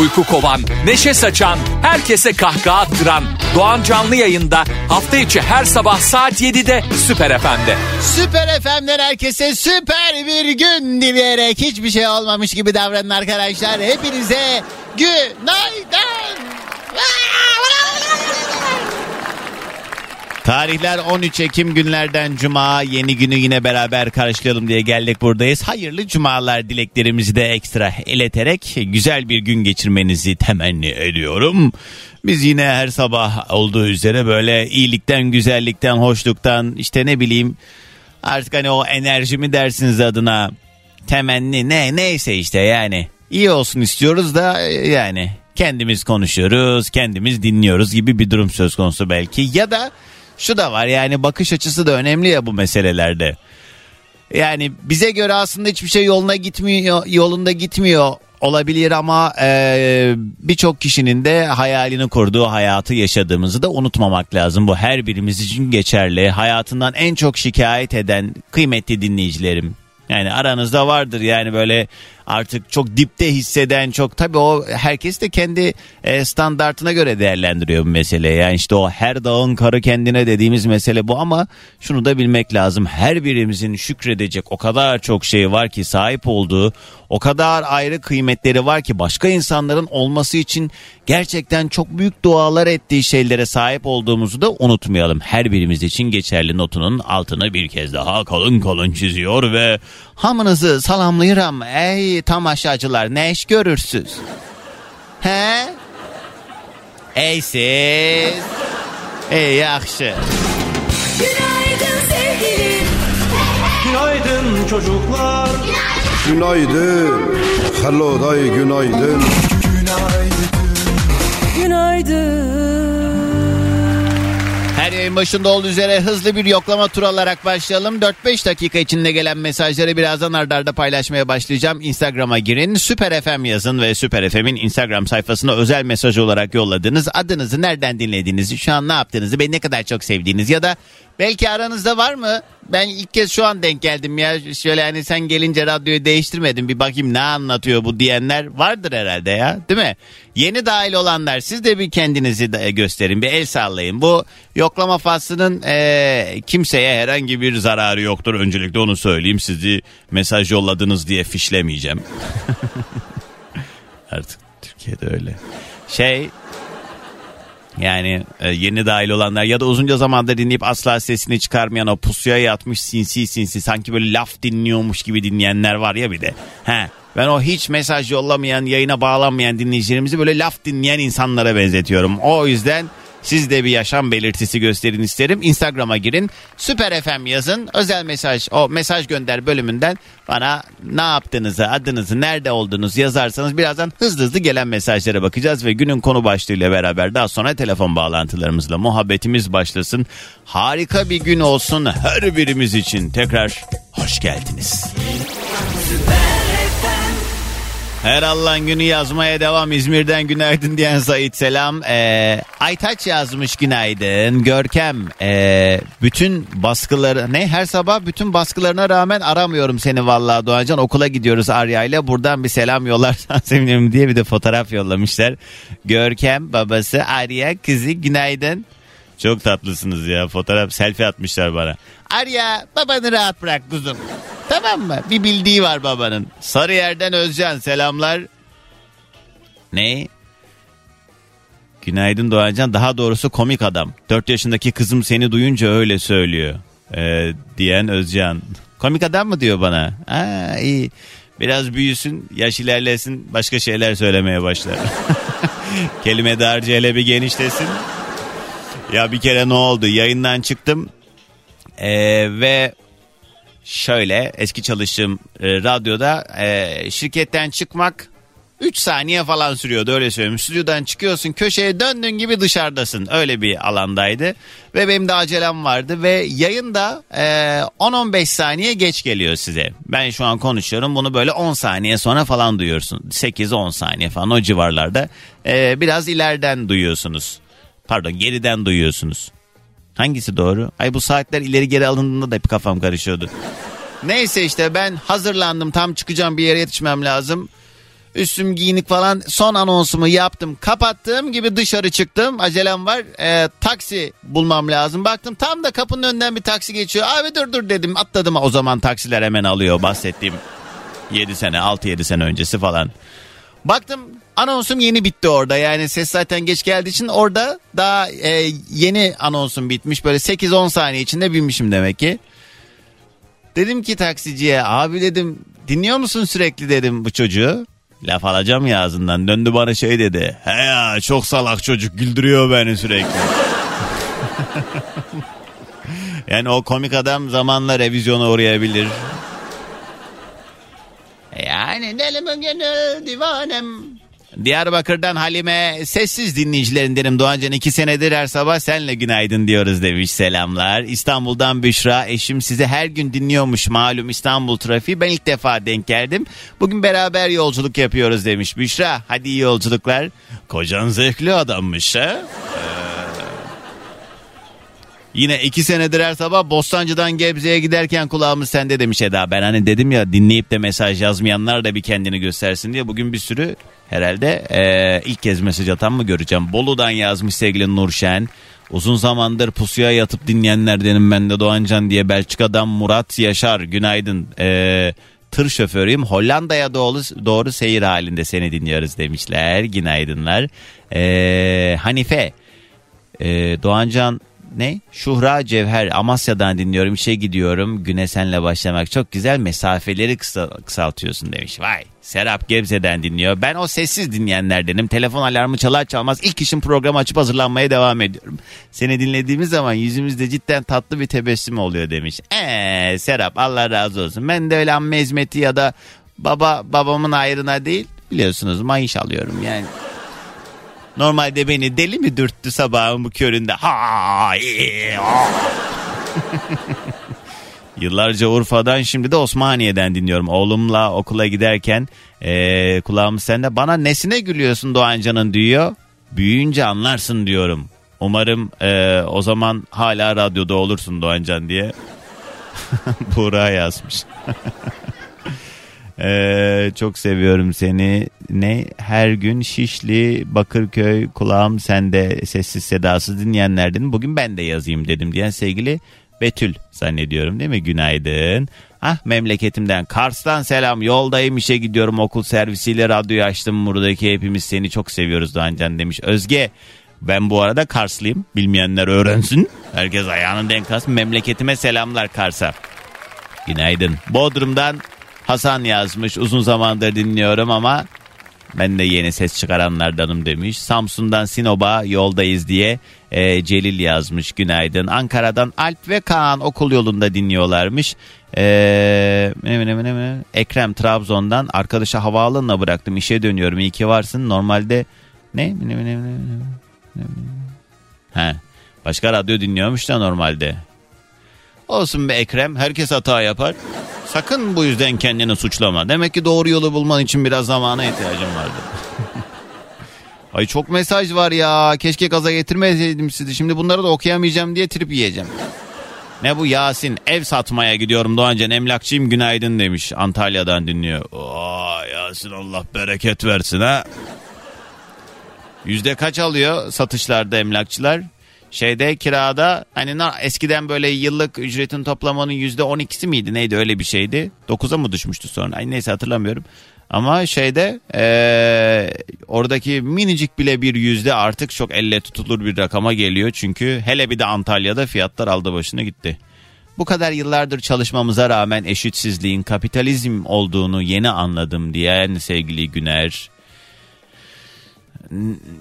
Uyku kovan, neşe saçan, herkese kahkaha attıran Doğan Canlı yayında hafta içi her sabah saat 7'de Süper FM'de. Süper FM'den herkese süper bir gün dileyerek hiçbir şey olmamış gibi davranın arkadaşlar. Hepinize günaydın. Tarihler 13 Ekim günlerden Cuma yeni günü yine beraber karşılayalım diye geldik buradayız. Hayırlı cumalar dileklerimizi de ekstra ileterek güzel bir gün geçirmenizi temenni ediyorum. Biz yine her sabah olduğu üzere böyle iyilikten, güzellikten, hoşluktan işte ne bileyim artık hani o enerjimi dersiniz adına temenni ne neyse işte yani iyi olsun istiyoruz da yani kendimiz konuşuyoruz, kendimiz dinliyoruz gibi bir durum söz konusu belki ya da şu da var yani bakış açısı da önemli ya bu meselelerde. Yani bize göre aslında hiçbir şey yoluna gitmiyor, yolunda gitmiyor olabilir ama e, birçok kişinin de hayalini kurduğu hayatı yaşadığımızı da unutmamak lazım. Bu her birimiz için geçerli. Hayatından en çok şikayet eden kıymetli dinleyicilerim. Yani aranızda vardır yani böyle artık çok dipte hisseden çok tabii o herkes de kendi e, standartına göre değerlendiriyor bu mesele. Yani işte o her dağın karı kendine dediğimiz mesele bu ama şunu da bilmek lazım. Her birimizin şükredecek o kadar çok şey var ki sahip olduğu o kadar ayrı kıymetleri var ki başka insanların olması için gerçekten çok büyük dualar ettiği şeylere sahip olduğumuzu da unutmayalım. Her birimiz için geçerli notunun altını bir kez daha kalın kalın çiziyor ve hamınızı salamlayıram ey tamaşacılar ne iş görürsüz? He? Ey siz? Ey yakşı. Günaydın sevgilim. Günaydın çocuklar. Günaydın. Hello day günaydın. Günaydın. Her yayın başında olduğu üzere hızlı bir yoklama turu alarak başlayalım. 4-5 dakika içinde gelen mesajları birazdan ardarda arda paylaşmaya başlayacağım. Instagram'a girin, Süper FM yazın ve Süper FM'in Instagram sayfasına özel mesaj olarak yolladığınız adınızı, nereden dinlediğinizi, şu an ne yaptığınızı, beni ne kadar çok sevdiğiniz ya da belki aranızda var mı? Ben ilk kez şu an denk geldim ya. Şöyle hani sen gelince radyoyu değiştirmedim bir bakayım ne anlatıyor bu diyenler vardır herhalde ya değil mi? Yeni dahil olanlar siz de bir kendinizi de gösterin bir el sallayın. Bu yoklama faslının eee, kimseye herhangi bir zararı yoktur. Öncelikle onu söyleyeyim sizi mesaj yolladınız diye fişlemeyeceğim. Artık Türkiye'de öyle. Şey yani e, yeni dahil olanlar ya da uzunca zamandır dinleyip asla sesini çıkarmayan o pusuya yatmış sinsi sinsi sanki böyle laf dinliyormuş gibi dinleyenler var ya bir de. He. Ben o hiç mesaj yollamayan, yayına bağlanmayan dinleyicilerimizi böyle laf dinleyen insanlara benzetiyorum. O yüzden siz de bir yaşam belirtisi gösterin isterim. Instagram'a girin. Süper FM yazın. Özel mesaj, o mesaj gönder bölümünden bana ne yaptığınızı, adınızı, nerede olduğunuzu yazarsanız birazdan hızlı hızlı gelen mesajlara bakacağız ve günün konu başlığıyla beraber daha sonra telefon bağlantılarımızla muhabbetimiz başlasın. Harika bir gün olsun her birimiz için. Tekrar hoş geldiniz. Her Allah'ın günü yazmaya devam. İzmir'den günaydın diyen Sait selam. Ee, Aytaç yazmış günaydın. Görkem ee, bütün baskıları ne her sabah bütün baskılarına rağmen aramıyorum seni vallahi Doğancan. Okula gidiyoruz Arya ile. Buradan bir selam yollarsan sevinirim diye bir de fotoğraf yollamışlar. Görkem babası Arya kızı günaydın. Çok tatlısınız ya fotoğraf selfie atmışlar bana. Arya babanı rahat bırak kuzum. Tamam mı? Bir bildiği var babanın. Sarıyer'den Özcan selamlar. Ne? Günaydın Doğancan. Daha doğrusu komik adam. 4 yaşındaki kızım seni duyunca öyle söylüyor. Ee, diyen Özcan. Komik adam mı diyor bana? Ha iyi. Biraz büyüsün, yaş ilerlesin, başka şeyler söylemeye başlar. Kelime dağarcığı hele bir genişlesin. Ya bir kere ne oldu? Yayından çıktım. Ee, ve şöyle eski çalıştığım e, radyoda e, şirketten çıkmak 3 saniye falan sürüyordu öyle söyleyeyim. Stüdyodan çıkıyorsun köşeye döndüğün gibi dışarıdasın. Öyle bir alandaydı. Ve benim de acelem vardı ve yayın da e, 10-15 saniye geç geliyor size. Ben şu an konuşuyorum bunu böyle 10 saniye sonra falan duyuyorsun. 8-10 saniye falan o civarlarda. E, biraz ileriden duyuyorsunuz. Pardon geriden duyuyorsunuz. Hangisi doğru? Ay bu saatler ileri geri alındığında da hep kafam karışıyordu. Neyse işte ben hazırlandım tam çıkacağım bir yere yetişmem lazım. Üstüm giyinik falan son anonsumu yaptım kapattığım gibi dışarı çıktım acelem var Ee, taksi bulmam lazım baktım tam da kapının önünden bir taksi geçiyor abi dur dur dedim atladım o zaman taksiler hemen alıyor bahsettiğim 7 sene 6-7 sene öncesi falan. Baktım anonsum yeni bitti orada yani ses zaten geç geldiği için orada daha e, yeni anonsum bitmiş böyle 8-10 saniye içinde binmişim demek ki. Dedim ki taksiciye abi dedim dinliyor musun sürekli dedim bu çocuğu. Laf alacağım ya ağzından döndü bana şey dedi. He ya çok salak çocuk güldürüyor beni sürekli. yani o komik adam zamanla revizyona uğrayabilir. Yani delimin gönül divanem. Diyarbakır'dan Halime sessiz dinleyicilerindenim Doğancan iki senedir her sabah senle günaydın diyoruz demiş selamlar. İstanbul'dan Büşra eşim sizi her gün dinliyormuş malum İstanbul trafiği ben ilk defa denk geldim. Bugün beraber yolculuk yapıyoruz demiş Büşra hadi iyi yolculuklar. Kocan zevkli adammış ha. Yine iki senedir her sabah Bostancı'dan Gebze'ye giderken kulağımız sende demiş Eda. Ben hani dedim ya dinleyip de mesaj yazmayanlar da bir kendini göstersin diye. Bugün bir sürü herhalde eee, ilk kez mesaj atan mı göreceğim. Bolu'dan yazmış sevgili Nurşen. Uzun zamandır pusuya yatıp dinleyenlerdenim ben de Doğancan diye Belçika'dan Murat Yaşar günaydın. Eee, tır şoförüyüm Hollanda'ya doğru, doğru seyir halinde seni dinliyoruz demişler. Günaydınlar. Eee, Hanife ee, Doğancan ne? Şuhra Cevher Amasya'dan dinliyorum işe gidiyorum. Güne senle başlamak çok güzel mesafeleri kısa, kısaltıyorsun demiş. Vay Serap Gebze'den dinliyor. Ben o sessiz dinleyenlerdenim. Telefon alarmı çalar çalmaz ilk işim programı açıp hazırlanmaya devam ediyorum. Seni dinlediğimiz zaman yüzümüzde cidden tatlı bir tebessüm oluyor demiş. Eee Serap Allah razı olsun. Ben de öyle amme hizmeti ya da baba babamın ayrına değil biliyorsunuz maaş alıyorum yani. Normalde beni deli mi dürttü sabahın bu köründe? Ha, ha. Yıllarca Urfa'dan şimdi de Osmaniye'den dinliyorum. Oğlumla okula giderken eee kulağımız sende. Bana nesine gülüyorsun Doğancan'ın diyor. Büyüyünce anlarsın diyorum. Umarım eee, o zaman hala radyoda olursun Doğancan diye. Buğra yazmış. Ee, çok seviyorum seni. Ne her gün Şişli, Bakırköy, kulağım sende sessiz sedasız dinleyenlerden bugün ben de yazayım dedim diyen sevgili Betül zannediyorum değil mi? Günaydın. Ah memleketimden Kars'tan selam yoldayım işe gidiyorum okul servisiyle radyoyu açtım buradaki hepimiz seni çok seviyoruz Doğancan demiş. Özge ben bu arada Karslıyım bilmeyenler öğrensin. Herkes ayağının denk alsın memleketime selamlar Kars'a. Günaydın. Bodrum'dan Hasan yazmış uzun zamandır dinliyorum ama ben de yeni ses çıkaranlardanım demiş. Samsun'dan Sinop'a yoldayız diye e, Celil yazmış günaydın. Ankara'dan Alp ve Kaan okul yolunda dinliyorlarmış. E? Ekrem Trabzon'dan arkadaşa havaalanına bıraktım işe dönüyorum iyi ki varsın. Normalde ne- He, başka radyo dinliyormuş da normalde. Olsun be Ekrem herkes hata yapar. Sakın bu yüzden kendini suçlama. Demek ki doğru yolu bulman için biraz zamana ihtiyacın vardı. Ay çok mesaj var ya. Keşke gaza getirmeseydim sizi. Şimdi bunları da okuyamayacağım diye trip yiyeceğim. Ne bu Yasin? Ev satmaya gidiyorum Doğancan. Emlakçıyım günaydın demiş. Antalya'dan dinliyor. Oo, Yasin Allah bereket versin ha. Yüzde kaç alıyor satışlarda emlakçılar? Şeyde kirada hani eskiden böyle yıllık ücretin toplamanın yüzde on ikisi miydi neydi öyle bir şeydi. Dokuza mı düşmüştü sonra ay neyse hatırlamıyorum. Ama şeyde eee, oradaki minicik bile bir yüzde artık çok elle tutulur bir rakama geliyor. Çünkü hele bir de Antalya'da fiyatlar aldı başına gitti. Bu kadar yıllardır çalışmamıza rağmen eşitsizliğin kapitalizm olduğunu yeni anladım diyen sevgili Güner.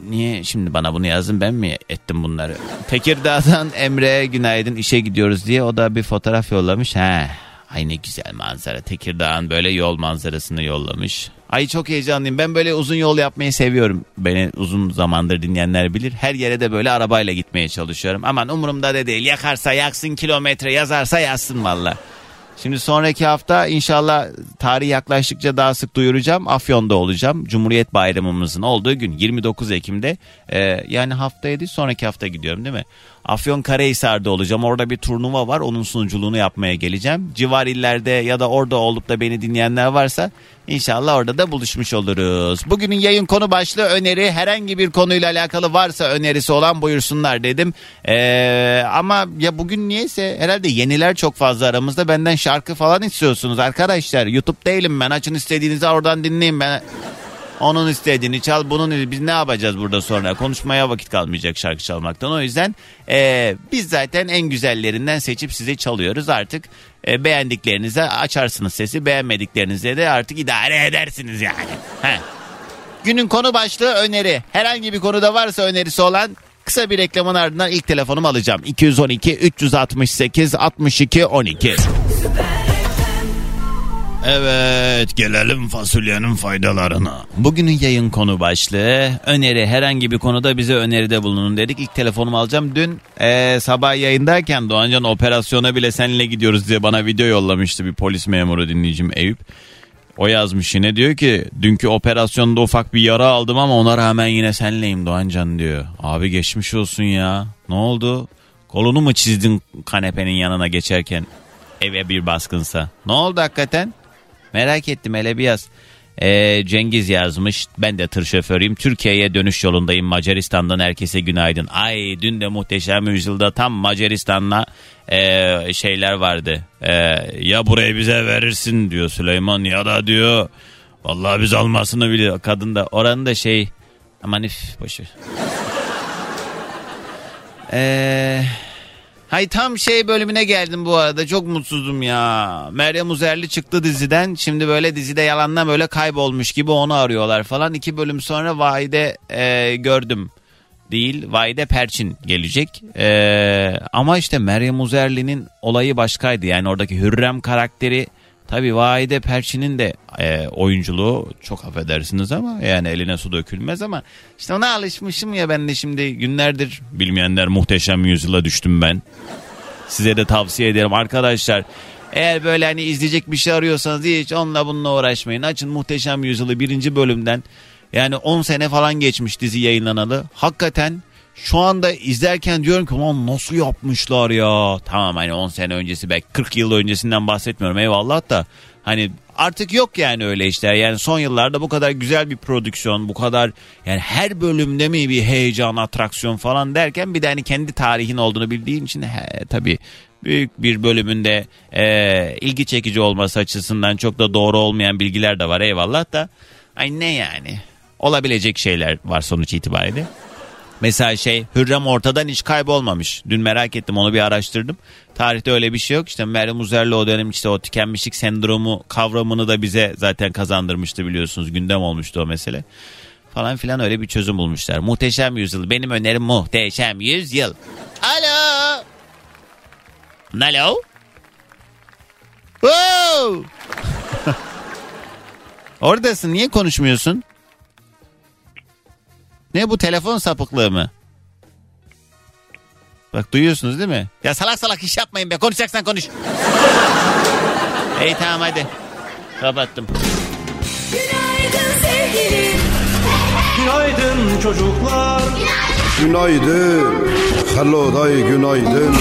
Niye şimdi bana bunu yazdın ben mi ettim bunları? Tekirdağ'dan Emre günaydın işe gidiyoruz diye o da bir fotoğraf yollamış. He Ay ne güzel manzara. Tekirdağ'ın böyle yol manzarasını yollamış. Ay çok heyecanlıyım. Ben böyle uzun yol yapmayı seviyorum. Beni uzun zamandır dinleyenler bilir. Her yere de böyle arabayla gitmeye çalışıyorum. Aman umurumda da değil. Yakarsa yaksın kilometre yazarsa yazsın valla. Şimdi sonraki hafta inşallah tarih yaklaştıkça daha sık duyuracağım. Afyon'da olacağım. Cumhuriyet Bayramımızın olduğu gün 29 Ekim'de. Ee, yani haftaya değil sonraki hafta gidiyorum değil mi? Afyon Karahisar'da olacağım. Orada bir turnuva var. Onun sunuculuğunu yapmaya geleceğim. Civar illerde ya da orada olup da beni dinleyenler varsa inşallah orada da buluşmuş oluruz. Bugünün yayın konu başlığı öneri. Herhangi bir konuyla alakalı varsa önerisi olan buyursunlar dedim. Ee, ama ya bugün niyeyse herhalde yeniler çok fazla aramızda. Benden şarkı falan istiyorsunuz arkadaşlar. YouTube değilim ben. Açın istediğinizi oradan dinleyin ben. Onun istediğini çal bunun biz ne yapacağız burada sonra konuşmaya vakit kalmayacak şarkı çalmaktan o yüzden e, biz zaten en güzellerinden seçip size çalıyoruz artık e, beğendiklerinize açarsınız sesi beğenmediklerinize de artık idare edersiniz yani. He. Günün konu başlığı öneri herhangi bir konuda varsa önerisi olan kısa bir reklamın ardından ilk telefonumu alacağım 212 368 62 12. Evet gelelim fasulyenin faydalarına. Bugünün yayın konu başlığı öneri herhangi bir konuda bize öneride bulunun dedik. İlk telefonumu alacağım. Dün e, sabah yayındayken Doğancan operasyona bile seninle gidiyoruz diye bana video yollamıştı bir polis memuru dinleyicim Eyüp. O yazmış yine diyor ki dünkü operasyonda ufak bir yara aldım ama ona rağmen yine senleyim Doğancan diyor. Abi geçmiş olsun ya. Ne oldu? Kolunu mu çizdin kanepenin yanına geçerken eve bir baskınsa? Ne oldu hakikaten? Merak ettim hele bir yaz. Ee, Cengiz yazmış. Ben de tır şoförüyüm. Türkiye'ye dönüş yolundayım. Macaristan'dan herkese günaydın. Ay dün de muhteşem yüzyılda tam Macaristan'la e, şeyler vardı. E, ya burayı bize verirsin diyor Süleyman ya da diyor. Vallahi biz almasını biliyor. Kadın da oranın da şey aman if boşu. Eee... Hay tam şey bölümüne geldim bu arada çok mutsuzum ya. Meryem Uzerli çıktı diziden. Şimdi böyle dizide yalandan böyle kaybolmuş gibi onu arıyorlar falan. İki bölüm sonra Vahide e, gördüm. Değil Vahide Perçin gelecek. E, ama işte Meryem Uzerli'nin olayı başkaydı. Yani oradaki Hürrem karakteri Tabii Vahide Perçin'in de e, oyunculuğu çok affedersiniz ama yani eline su dökülmez ama işte ona alışmışım ya ben de şimdi günlerdir bilmeyenler muhteşem yüzyıla düştüm ben. Size de tavsiye ederim arkadaşlar. Eğer böyle hani izleyecek bir şey arıyorsanız hiç onunla bununla uğraşmayın. Açın Muhteşem Yüzyılı birinci bölümden. Yani 10 sene falan geçmiş dizi yayınlanalı. Hakikaten şu anda izlerken diyorum ki lan nasıl yapmışlar ya. Tamam hani 10 sene öncesi belki 40 yıl öncesinden bahsetmiyorum eyvallah da. Hani artık yok yani öyle işler. Yani son yıllarda bu kadar güzel bir prodüksiyon, bu kadar yani her bölümde mi bir heyecan, atraksiyon falan derken bir de hani kendi tarihin olduğunu bildiğin için he, tabii büyük bir bölümünde e, ilgi çekici olması açısından çok da doğru olmayan bilgiler de var eyvallah da. Ay ne yani? Olabilecek şeyler var sonuç itibariyle. Mesela şey Hürrem ortadan hiç kaybolmamış. Dün merak ettim onu bir araştırdım. Tarihte öyle bir şey yok. İşte Meryem Uzerli o dönem işte o tükenmişlik sendromu kavramını da bize zaten kazandırmıştı biliyorsunuz. Gündem olmuştu o mesele. Falan filan öyle bir çözüm bulmuşlar. Muhteşem Yüzyıl. Benim önerim Muhteşem Yüzyıl. Alo. Alo. Wow. Oradasın niye konuşmuyorsun? Ne bu telefon sapıklığı mı? Bak duyuyorsunuz değil mi? Ya salak salak iş yapmayın be. Konuşacaksan konuş. İyi tamam hadi. Kapattım. Günaydın sevgilim. Günaydın çocuklar. Günaydın. Hello day günaydın.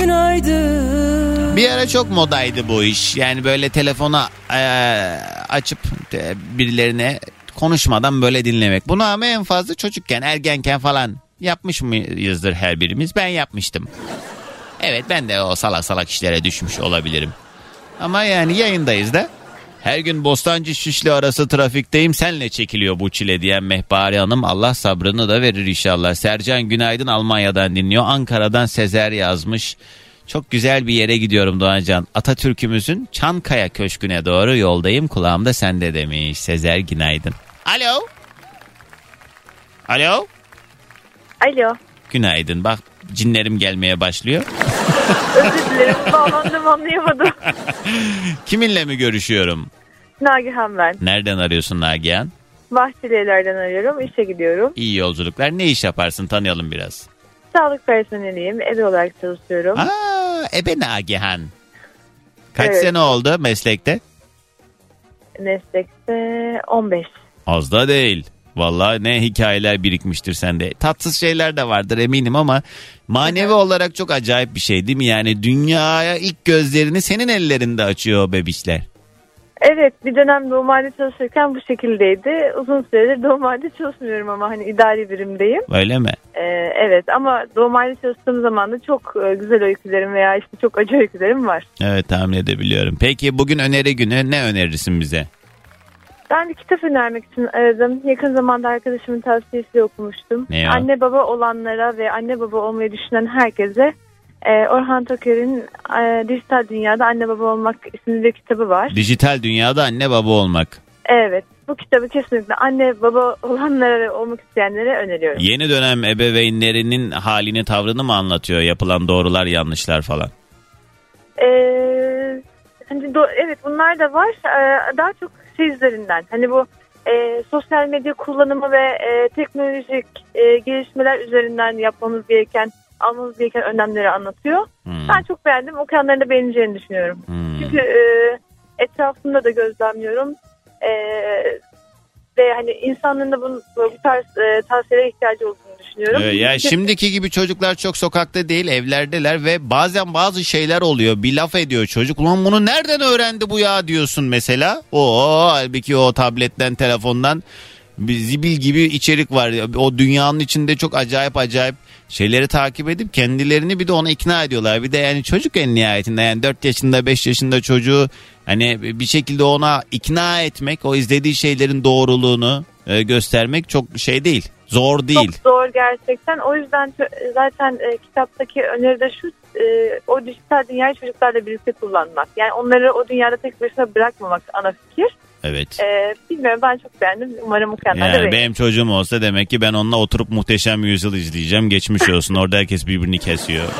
Günaydın. Bir ara çok modaydı bu iş. Yani böyle telefona eee, açıp de, birilerine konuşmadan böyle dinlemek. Bunu ama en fazla çocukken, ergenken falan yapmış mıyızdır her birimiz? Ben yapmıştım. Evet ben de o salak salak işlere düşmüş olabilirim. Ama yani yayındayız da. Her gün Bostancı Şişli arası trafikteyim senle çekiliyor bu çile diyen Mehpare Hanım Allah sabrını da verir inşallah. Sercan Günaydın Almanya'dan dinliyor. Ankara'dan Sezer yazmış. Çok güzel bir yere gidiyorum Doğancan. Atatürk'ümüzün Çankaya Köşkü'ne doğru yoldayım. Kulağımda sende demiş. Sezer Günaydın. Alo. Alo. Alo. Günaydın. Bak cinlerim gelmeye başlıyor. Özür dilerim bağlandım anlayamadım. Kiminle mi görüşüyorum? Nagihan ben. Nereden arıyorsun Nagihan? Bahçelievler'den arıyorum. İşe gidiyorum. İyi yolculuklar. Ne iş yaparsın tanıyalım biraz. Sağlık personeliyim. Ebe olarak çalışıyorum. Aa, ebe Nagihan. Kaç Evet. sene oldu meslekte? Meslekte 15. Az da değil. Vallahi ne hikayeler birikmiştir sende. Tatsız şeyler de vardır eminim ama manevi olarak çok acayip bir şey değil mi? Yani dünyaya ilk gözlerini senin ellerinde açıyor o bebişler. Evet bir dönem doğumhane çalışırken bu şekildeydi. Uzun süredir doğumhane çalışmıyorum ama hani idari birimdeyim. Öyle mi? Ee, evet ama doğumhane çalıştığım zaman da çok e, güzel öykülerim veya işte çok acı öykülerim var. Evet tahmin edebiliyorum. Peki bugün öneri günü ne önerirsin bize? Ben bir kitap önermek için aradım. Yakın zamanda arkadaşımın tavsiyesiyle okumuştum. Ne o? Anne baba olanlara ve anne baba olmayı düşünen herkese e, Orhan Toker'in e, Dijital Dünyada Anne Baba Olmak isimli bir kitabı var. Dijital dünyada anne baba olmak. Evet bu kitabı kesinlikle anne baba olanlara olmak isteyenlere öneriyorum. Yeni dönem ebeveynlerinin halini tavrını mı anlatıyor? Yapılan doğrular yanlışlar falan. Ee, hani do- evet bunlar da var. Ee, daha çok şey üzerinden. Hani bu e, sosyal medya kullanımı ve e, teknolojik e, gelişmeler üzerinden yapmamız gereken, almamız gereken önlemleri anlatıyor. Hmm. Ben çok beğendim. Okuyanların da beğeneceğini düşünüyorum. Hmm. Çünkü e, etrafımda da gözlemliyorum. E, ve hani insanların da bunun, bu tarz e, tavsiyelere ihtiyacı olduğunu düşünüyorum. Ee, ya Çünkü- şimdiki gibi çocuklar çok sokakta değil evlerdeler ve bazen bazı şeyler oluyor. Bir laf ediyor çocuk. Ulan bunu nereden öğrendi bu ya diyorsun mesela. O halbuki o tabletten telefondan bir zibil gibi içerik var. O dünyanın içinde çok acayip acayip şeyleri takip edip kendilerini bir de ona ikna ediyorlar. Bir de yani çocuk en nihayetinde yani 4 yaşında 5 yaşında çocuğu hani bir şekilde ona ikna etmek o izlediği şeylerin doğruluğunu e, göstermek çok şey değil. Zor değil. Çok zor gerçekten. O yüzden zaten e, kitaptaki öneri de şu e, o dijital dünyayı çocuklarla birlikte kullanmak. Yani onları o dünyada tek başına bırakmamak ana fikir. Evet. E, bilmiyorum ben çok beğendim. Umarım da Yani beğenir. benim çocuğum olsa demek ki ben onunla oturup muhteşem yüzyıl izleyeceğim. Geçmiş olsun. Orada herkes birbirini kesiyor.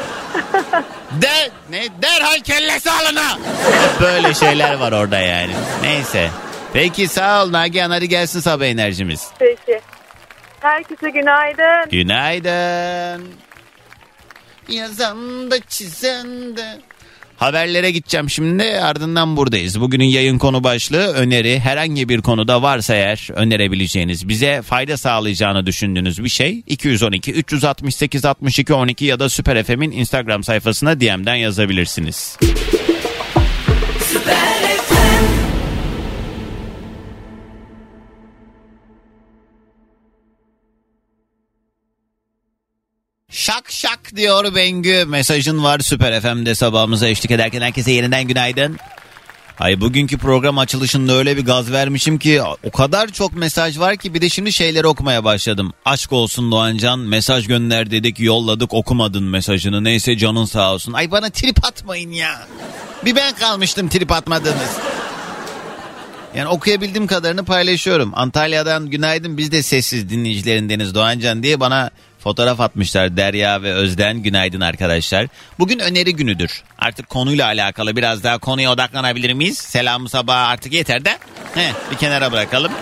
Der, ne, derhal kellesi alına. Böyle şeyler var orada yani. Neyse. Peki sağ ol Nagihan hadi gelsin sabah enerjimiz. Peki. Herkese günaydın. Günaydın. Yazan da çizen de. Haberlere gideceğim şimdi ardından buradayız. Bugünün yayın konu başlığı öneri herhangi bir konuda varsa eğer önerebileceğiniz bize fayda sağlayacağını düşündüğünüz bir şey 212 368 62 12 ya da Süper FM'in Instagram sayfasına DM'den yazabilirsiniz. Şak şak diyor Bengü. Mesajın var Süper FM'de sabahımıza eşlik ederken herkese yeniden günaydın. Ay bugünkü program açılışında öyle bir gaz vermişim ki o kadar çok mesaj var ki bir de şimdi şeyleri okumaya başladım. Aşk olsun Doğancan mesaj gönder dedik yolladık okumadın mesajını neyse canın sağ olsun. Ay bana trip atmayın ya. Bir ben kalmıştım trip atmadınız. Yani okuyabildiğim kadarını paylaşıyorum. Antalya'dan günaydın biz de sessiz dinleyicilerindeniz Doğancan diye bana fotoğraf atmışlar Derya ve Özden. Günaydın arkadaşlar. Bugün öneri günüdür. Artık konuyla alakalı biraz daha konuya odaklanabilir miyiz? Selam sabah artık yeter de. He, bir kenara bırakalım.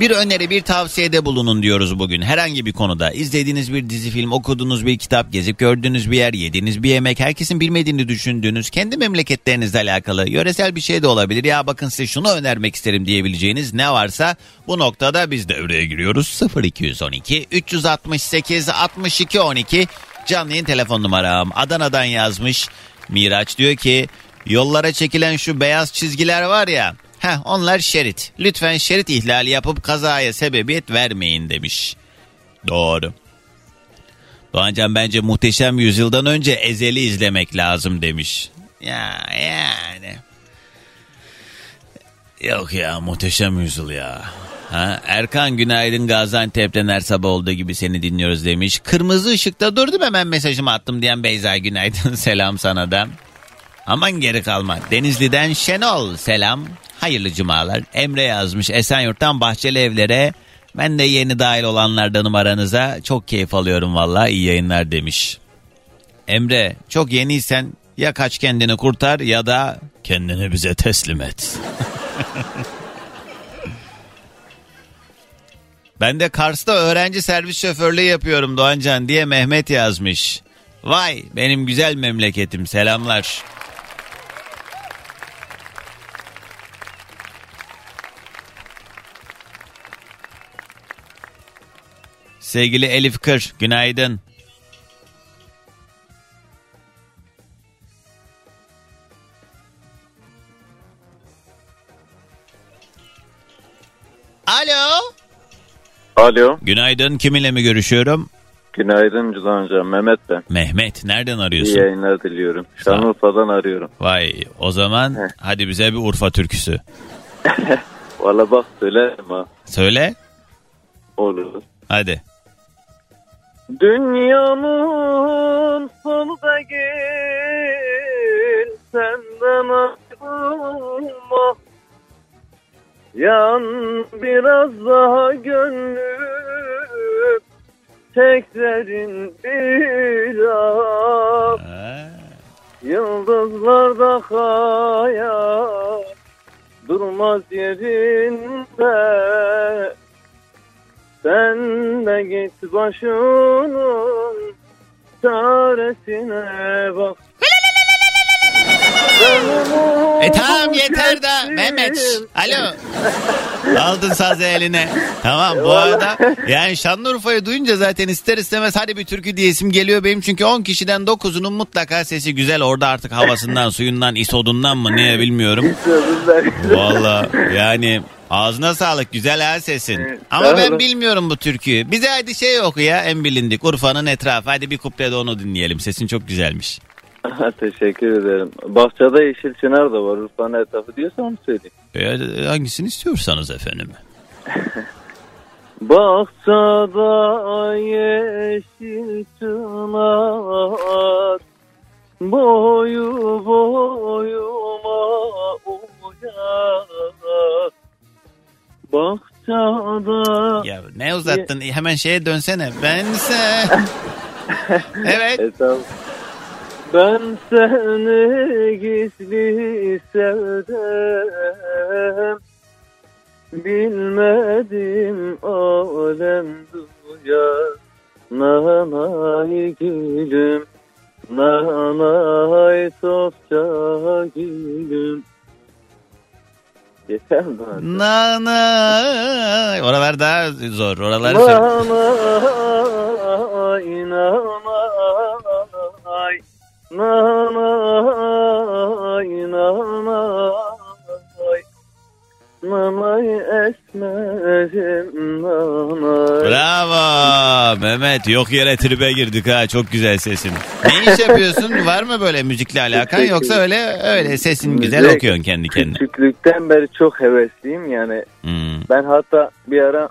Bir öneri, bir tavsiyede bulunun diyoruz bugün. Herhangi bir konuda. izlediğiniz bir dizi film, okuduğunuz bir kitap, gezip gördüğünüz bir yer, yediğiniz bir yemek, herkesin bilmediğini düşündüğünüz, kendi memleketlerinizle alakalı, yöresel bir şey de olabilir. Ya bakın size şunu önermek isterim diyebileceğiniz ne varsa bu noktada biz devreye giriyoruz. 0212 368 62 12 canlı yayın telefon numaram. Adana'dan yazmış Miraç diyor ki yollara çekilen şu beyaz çizgiler var ya Heh, onlar şerit. Lütfen şerit ihlali yapıp kazaya sebebiyet vermeyin demiş. Doğru. Doğancan bence muhteşem yüzyıldan önce ezeli izlemek lazım demiş. Ya yani. Yok ya muhteşem yüzyıl ya. Ha, Erkan günaydın Gaziantep'ten her sabah olduğu gibi seni dinliyoruz demiş. Kırmızı ışıkta durdum hemen mesajımı attım diyen Beyza günaydın selam sana da. Aman geri kalma. Denizli'den Şenol selam. Hayırlı cumalar. Emre yazmış Esenyurt'tan Bahçeli Evler'e. Ben de yeni dahil olanlardanım aranıza. Çok keyif alıyorum valla iyi yayınlar demiş. Emre çok yeniysen ya kaç kendini kurtar ya da kendini bize teslim et. ben de Kars'ta öğrenci servis şoförlüğü yapıyorum Doğancan diye Mehmet yazmış. Vay benim güzel memleketim selamlar. Sevgili Elif Kır günaydın. Alo. Alo. Günaydın kiminle mi görüşüyorum? Günaydın Cüzdan Hocam. Mehmet ben. Mehmet nereden İyi arıyorsun? yayınlar diliyorum. Şanlıurfa'dan arıyorum. Vay o zaman Heh. hadi bize bir Urfa türküsü. Valla bak söylerim ha. Söyle Olur. hadi. Dünyanın sonu da gel senden ayrılma. Yan biraz daha gönlüm teklerin bir. Ha, Yıldızlarda hayal durmaz yerinde Sen de git başının çaresine bak E tamam yeter da Mehmet. Alo. Aldın sazı eline. Tamam bu arada yani Şanlıurfa'yı duyunca zaten ister istemez hadi bir türkü diyesim geliyor benim. Çünkü 10 kişiden 9'unun mutlaka sesi güzel. Orada artık havasından, suyundan, isodundan mı niye bilmiyorum. Valla yani ağzına sağlık güzel ha sesin. Evet, Ama ben olun. bilmiyorum bu türküyü. Bize hadi şey oku ya en bilindik Urfa'nın etrafı. Hadi bir kuple de onu dinleyelim. Sesin çok güzelmiş. Teşekkür ederim. Bahçede yeşil çınar da var. Urfa'nın etrafı diyorsa onu söyleyeyim. E, hangisini istiyorsanız efendim. Bahçada yeşil çınar Boyu boyuma uyar Bahçada Ya ne uzattın? Hemen şeye dönsene. Bense. evet. E, tamam. Ben seni gizli sevdim Bilmedim alem duyar Nanay gülüm Nanay sofça gülüm Yeter mi? Nana. Oralar daha zor. Oraları söyle. Nanay nanay Nanay Nanay esmerim nanay Bravo Mehmet. Yok yere tribe girdik ha. Çok güzel sesin. Ne iş yapıyorsun? Var mı böyle müzikle alakan yoksa öyle öyle sesin güzel okuyorsun kendi kendine. Küçüklükten beri çok hevesliyim yani Hmm. ben hatta bir ara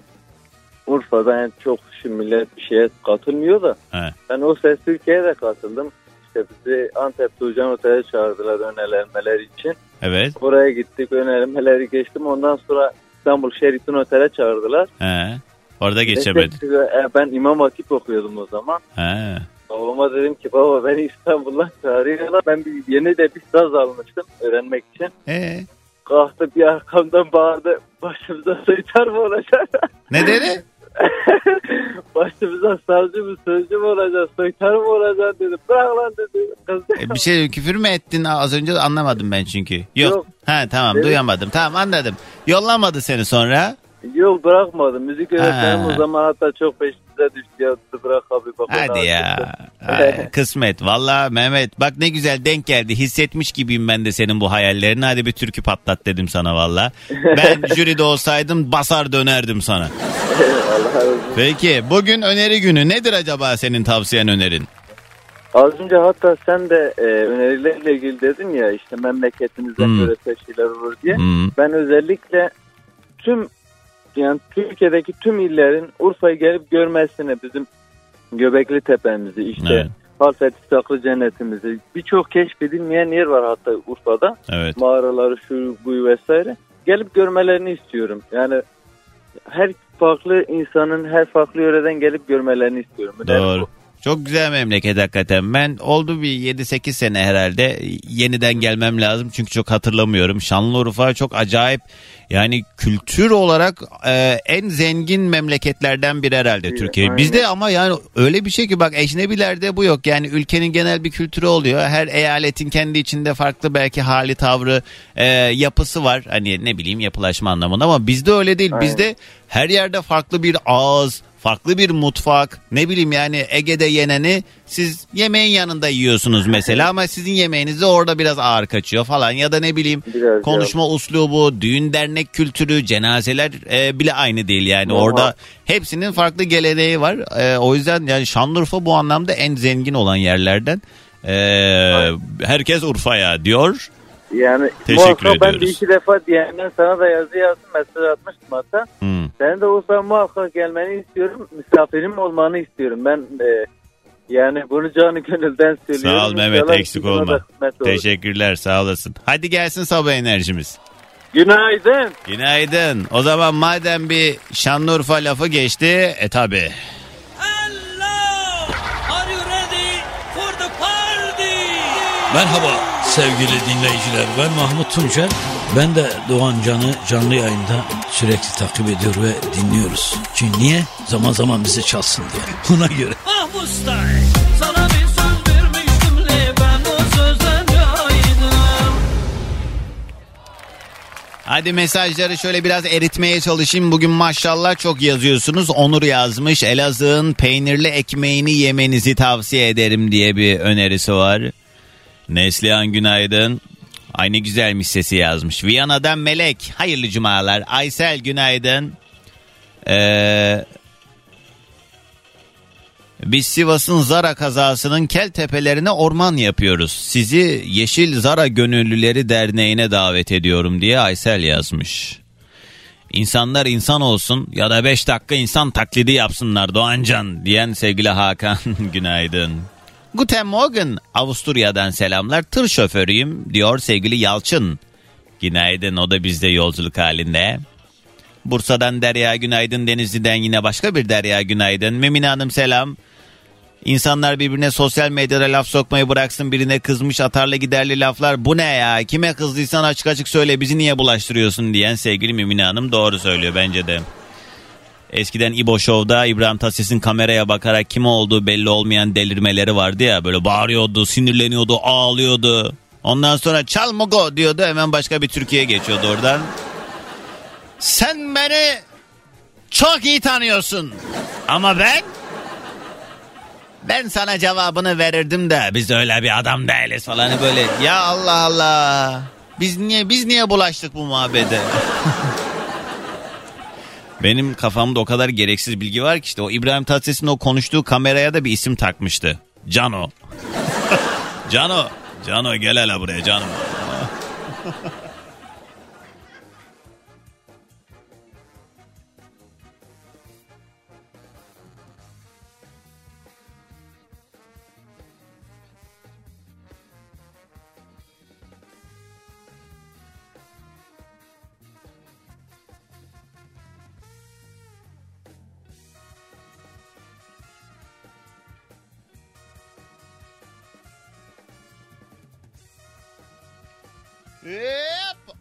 Urfa'da yani çok şimdi millet bir şeye katılmıyor da He. ben o ses Türkiye'ye de katıldım. İşte bizi Antep'te Ucan Otel'e çağırdılar önermeler için. Evet. Oraya gittik önermeleri geçtim. Ondan sonra İstanbul Sheraton Otel'e çağırdılar. He. Orada geçemedin. Destek- e, Ben İmam Hatip okuyordum o zaman. He. Babama dedim ki baba beni İstanbul'dan çağırıyorlar. Ben bir, yeni de bir saz almıştım öğrenmek için. Ee, Kalktı bir arkamdan bağırdı. Başımıza soytar mı olacak? ne dedi? Başımıza savcı mı sözcü mü olacak? Soytar mı olacak dedi. Bırak lan dedi. Kız E, bir şey küfür mü ettin az önce anlamadım ben çünkü. Yok. Yok. Ha tamam Evet. duyamadım. Tamam anladım. Yollamadı seni sonra. Yok bırakmadım. Müzik öğretmenim o zaman hatta çok peşimize düştü. Ya, bırak abi bak. Hadi ya. Ay, Kısmet. Valla Mehmet bak ne güzel denk geldi. Hissetmiş gibiyim ben de senin bu hayallerini. Hadi bir türkü patlat dedim sana valla. Ben jüride olsaydım basar dönerdim sana. Peki bugün öneri günü. Nedir acaba senin tavsiyen önerin? Az önce hatta sen de e, önerilerle ilgili dedin ya işte memleketimizden Hmm. böyle şeyler olur diye. Hmm. Ben özellikle tüm yani Türkiye'deki tüm illerin Urfa'yı gelip görmesini bizim Göbekli Tepe'mizi işte Evet. Halfeti Saklı Cennetimizi birçok keşfedilmeyen yer var hatta Urfa'da. Evet. Mağaraları şu bu vesaire. Gelip görmelerini istiyorum. Yani her farklı insanın her farklı yöreden gelip görmelerini istiyorum. Doğru. Çok güzel memleket hakikaten. Ben oldu bir 7-8 sene herhalde. Yeniden gelmem lazım çünkü çok hatırlamıyorum. Şanlıurfa çok acayip yani kültür olarak e, en zengin memleketlerden biri herhalde Türkiye. Bizde ama yani öyle bir şey ki bak ecnebilerde bu yok. Yani ülkenin genel bir kültürü oluyor. Her eyaletin kendi içinde farklı belki hali tavrı e, yapısı var. Hani ne bileyim yapılaşma anlamında ama bizde öyle değil. Bizde her yerde farklı bir ağız, farklı bir mutfak. Ne bileyim yani Ege'de yeneni siz yemeğin yanında yiyorsunuz mesela ama sizin yemeğiniz de orada biraz ağır kaçıyor falan ya da ne bileyim Biraz konuşma uslubu, düğün dernek kültürü, cenazeler e, bile aynı değil yani Vallahi. orada hepsinin farklı geleneği var. E, o yüzden yani Şanlıurfa bu anlamda en zengin olan yerlerden. E, herkes Urfa'ya diyor. Yani Teşekkür muhakkak ben bir iki defa DM'den sana da yazı yazdım mesaj atmıştım hatta. Hmm. Sen de Urfa'ya muhakkak gelmeni istiyorum. Misafirim olmanı istiyorum. Ben e, yani bunu canı gönülden söylüyorum. Sağ ol Mehmet İnşallah eksik olma. Teşekkürler sağ olasın. Hadi gelsin sabah enerjimiz. Günaydın. Günaydın. O zaman madem bir Şanlıurfa lafı geçti e tabi. Merhaba sevgili dinleyiciler ben Mahmut Tuncer. Ben de Doğan Can'ı canlı yayında sürekli takip ediyor ve dinliyoruz. Çünkü niye? Zaman zaman bizi çalsın diye. Ona göre. Mahmut. Sana bir söz vermiştim le ben o sözden caydım. Hadi mesajları şöyle biraz eritmeye çalışayım. Bugün maşallah çok yazıyorsunuz. Onur yazmış. Elazığ'ın peynirli ekmeğini yemenizi tavsiye ederim diye bir önerisi var. Neslihan günaydın. Ay ne güzelmiş sesi yazmış. Viyana'dan Melek. Hayırlı cumalar. Aysel günaydın. Ee, biz Sivas'ın Zara kazasının kel tepelerine orman yapıyoruz. Sizi Yeşil Zara Gönüllüleri Derneği'ne davet ediyorum diye Aysel yazmış. İnsanlar insan olsun ya da 5 dakika insan taklidi yapsınlar Doğancan diyen sevgili Hakan günaydın. Guten Morgen Avusturya'dan selamlar tır şoförüyüm diyor sevgili Yalçın. Günaydın o da bizde yolculuk halinde. Bursa'dan Derya günaydın Denizli'den yine başka bir Derya günaydın. Memine Hanım selam. İnsanlar birbirine sosyal medyada laf sokmayı bıraksın birine kızmış atarlı giderli laflar bu ne ya kime kızdıysan açık açık söyle bizi niye bulaştırıyorsun diyen sevgili Mümine Hanım doğru söylüyor bence de. Eskiden İbo Show'da İbrahim Tatlıses'in kameraya bakarak kim olduğu belli olmayan delirmeleri vardı ya böyle bağırıyordu sinirleniyordu ağlıyordu. Ondan sonra çal mogo diyordu hemen başka bir Türkiye'ye geçiyordu oradan. Sen beni çok iyi tanıyorsun ama ben ben sana cevabını verirdim de biz öyle bir adam değiliz falan böyle ya Allah Allah biz niye biz niye bulaştık bu muhabbete benim kafamda o kadar gereksiz bilgi var ki işte o İbrahim Tatlıses'in o konuştuğu kameraya da bir isim takmıştı. Cano. Cano. Cano gel hele buraya Cano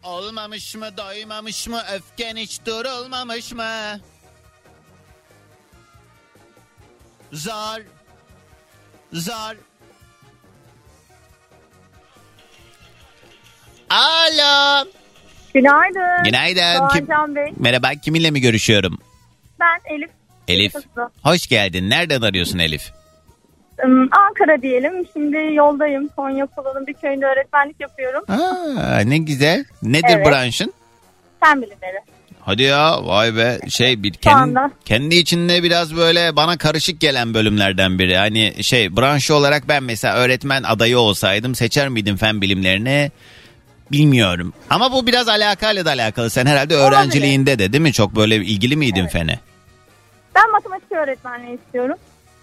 olmamış mı doymamış mı öfken hiç durulmamış mı? Zar. Zar. Alo. Günaydın. Günaydın. Kim? Doğancan Bey. Merhaba kiminle mi görüşüyorum? Ben Elif. Elif. Hoş geldin. Nereden arıyorsun Elif? Ankara diyelim. Şimdi yoldayım. Konya Polo'nun bir köyünde öğretmenlik yapıyorum. Aa, ne güzel. Nedir Evet. branşın? Fen bilimleri. Hadi ya vay be şey bir kendi, kendi içinde biraz böyle bana karışık gelen bölümlerden biri. Hani şey branşı olarak ben mesela öğretmen adayı olsaydım seçer miydim fen bilimlerini bilmiyorum. Ama bu biraz alakalı da alakalı. Sen herhalde öğrenciliğinde de değil mi? Çok böyle ilgili miydin fene? Ben matematik öğretmenliği istiyorum.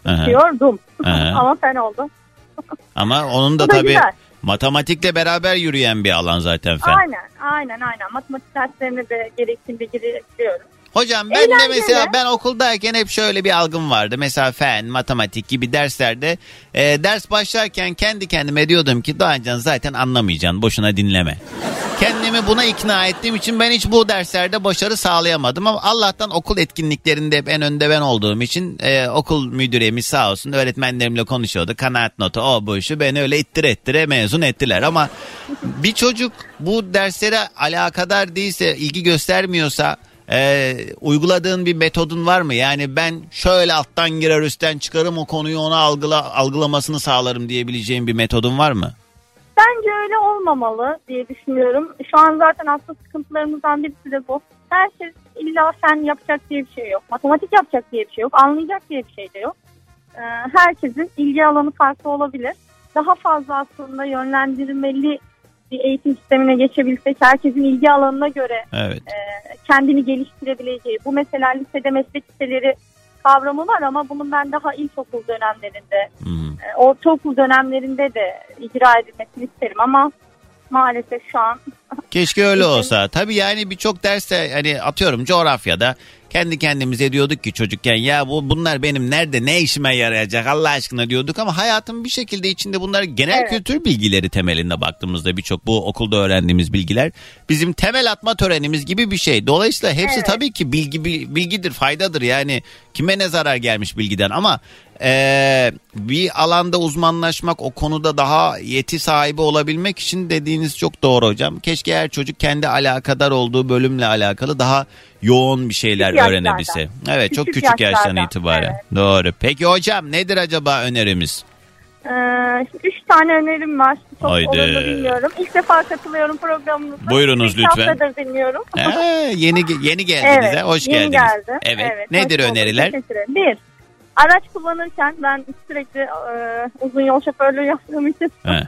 Aha. Diyordum. Aha. Ama fen oldu. Ama onun da Bu da tabii güzel. matematikle beraber yürüyen bir alan zaten fen. Aynen, aynen, aynen. Matematik derslerine de gerektiğinde giriyorum. Hocam ben de Eğlenceli. mesela ben okuldayken hep şöyle bir algım vardı. Mesela fen, matematik gibi derslerde e, ders başlarken kendi kendime diyordum ki Doğancan zaten anlamayacaksın boşuna dinleme. Kendimi buna ikna ettiğim için ben hiç bu derslerde başarı sağlayamadım ama Allah'tan okul etkinliklerinde hep en önde ben olduğum için e, okul müdüremiz sağ olsun öğretmenlerimle konuşuyordu. Kanaat notu o bu şu beni öyle ittire ittire mezun ettiler ama bir çocuk bu derslere alakadar değilse ilgi göstermiyorsa e, uyguladığın bir metodun var mı? Yani ben şöyle alttan girer üstten çıkarım o konuyu ona algıla, algılamasını sağlarım diyebileceğim bir metodun var mı? Bence öyle olmamalı diye düşünüyorum. Şu an zaten asıl sıkıntılarımızdan birisi de bu. Herkes illa fen yapacak diye bir şey yok. Matematik yapacak diye bir şey yok. Anlayacak diye bir şey de yok. Ee, herkesin ilgi alanı farklı olabilir. Daha fazla aslında yönlendirmeli bir eğitim sistemine geçebilsek herkesin ilgi alanına göre Evet. kendini geliştirebileceği. Bu mesela lisede meslek liseleri kavramı var ama bunun ben daha ilkokul dönemlerinde, Hmm. e, ortaokul dönemlerinde de icra edilmesini isterim ama maalesef şu an Keşke öyle olsa. Tabii yani birçok derste hani atıyorum coğrafyada kendi kendimize diyorduk ki çocukken ya bu bunlar benim nerede ne işime yarayacak Allah aşkına diyorduk ama hayatın bir şekilde içinde bunlar genel Evet. kültür bilgileri temelinde baktığımızda birçok bu okulda öğrendiğimiz bilgiler bizim temel atma törenimiz gibi bir şey. Dolayısıyla hepsi Evet. tabii ki bilgi bil- bilgidir, faydadır. Yani kime ne zarar gelmiş bilgiden ama eee, bir alanda uzmanlaşmak, o konuda daha yeti sahibi olabilmek için dediğiniz çok doğru hocam. Keşke her çocuk kendi alakadar olduğu bölümle alakalı daha yoğun bir şeyler Küçük yaşlardan. öğrenebilse. Evet, çok Küçük küçük yaştan yaşlardan, itibaren. evet. Doğru. Peki hocam nedir acaba önerimiz? e, şimdi üç tane önerim var. Çok Haydi. bilmiyorum. İlk defa katılıyorum programınıza. Buyurunuz İlk lütfen. haftadır dinliyorum. Ee, yeni yeni geldiniz Evet, hoş yeni geldiniz. geldim. Evet. hoş Nedir öneriler? Bir, araç kullanırken ben sürekli e, uzun yol şoförlüğü yaptığım için He.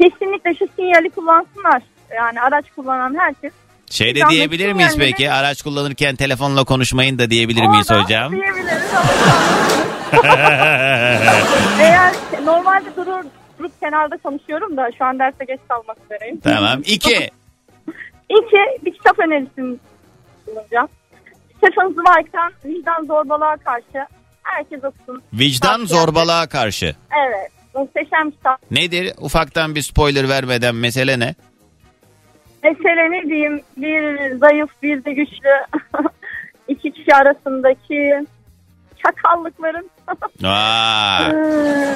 kesinlikle şu sinyali kullansınlar. Yani araç kullanan herkes. Şey de diyebilir miyiz sinyalleri- peki? Araç kullanırken telefonla konuşmayın da diyebilir miyiz Orada hocam? Diyebiliriz eğer normalde durur, durup kenarda konuşuyorum da şu an derse geç kalmak üzereyim. tamam. İki. İki, bir kitap önerisini bulunacağım. Stephen Zweig'dan Vicdan Zorbalığa Karşı herkes okusun. Vicdan Tavsiye zorbalığa karşı. Evet. Muhteşem kitap. Nedir? Ufaktan bir spoiler vermeden mesele ne? Mesele ne diyeyim? Bir zayıf bir de güçlü iki kişi arasındaki çakallıkların Aa, Ee,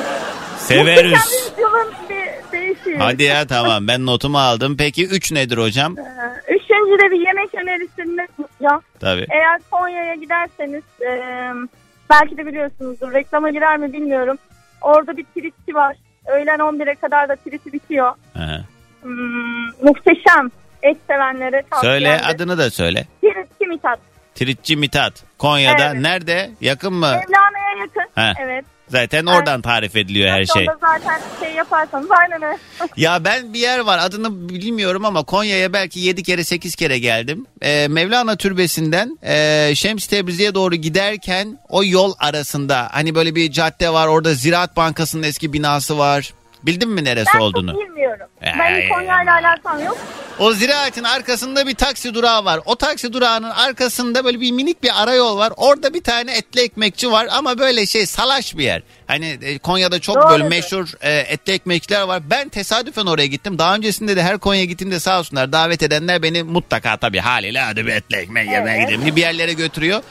severiz. yüzyılın bir değişiği. Hadi ya tamam ben notumu aldım. Peki 3 nedir hocam? Ee, Üçüncü de bir yemek önerisinde bulunacağım. Tabii. Eğer Konya'ya giderseniz e, belki de biliyorsunuzdur reklama girer mi bilmiyorum. Orada bir tritçi var. Öğlen 11'e kadar da triti bitiyor. Aha. Hmm, muhteşem. Et sevenlere tavsiye Söyle ederim. adını da söyle. Tritçi Mithat. Tritçi Mithat. Konya'da. Evet. Nerede? Yakın mı? Mevlana'ya yakın. He. Evet. Zaten oradan tarif ediliyor her şey. Zaten şey yaparsanız aynen öyle. Ya ben bir yer var adını bilmiyorum ama Konya'ya belki 7 kere 8 kere geldim. Ee, Mevlana Türbesi'nden e, Şems Tebrizi'ye doğru giderken o yol arasında hani böyle bir cadde var orada Ziraat Bankası'nın eski binası var. Bildin mi neresi Ben olduğunu? çok bilmiyorum. Ay, Ben Konya'yla alakam yok. O ziraatin arkasında bir taksi durağı var. O taksi durağının arkasında böyle bir minik bir arayol var. Orada bir tane etli ekmekçi var ama böyle şey salaş bir yer. Hani e, Konya'da çok böyle Doğrudur. meşhur e, etli ekmekçiler var. Ben tesadüfen oraya gittim. Daha öncesinde de her Konya'ya gittiğimde sağ olsunlar davet edenler beni mutlaka tabii haliyle hadi bir etli ekmek yemeye Evet. gidelim bir yerlere götürüyor.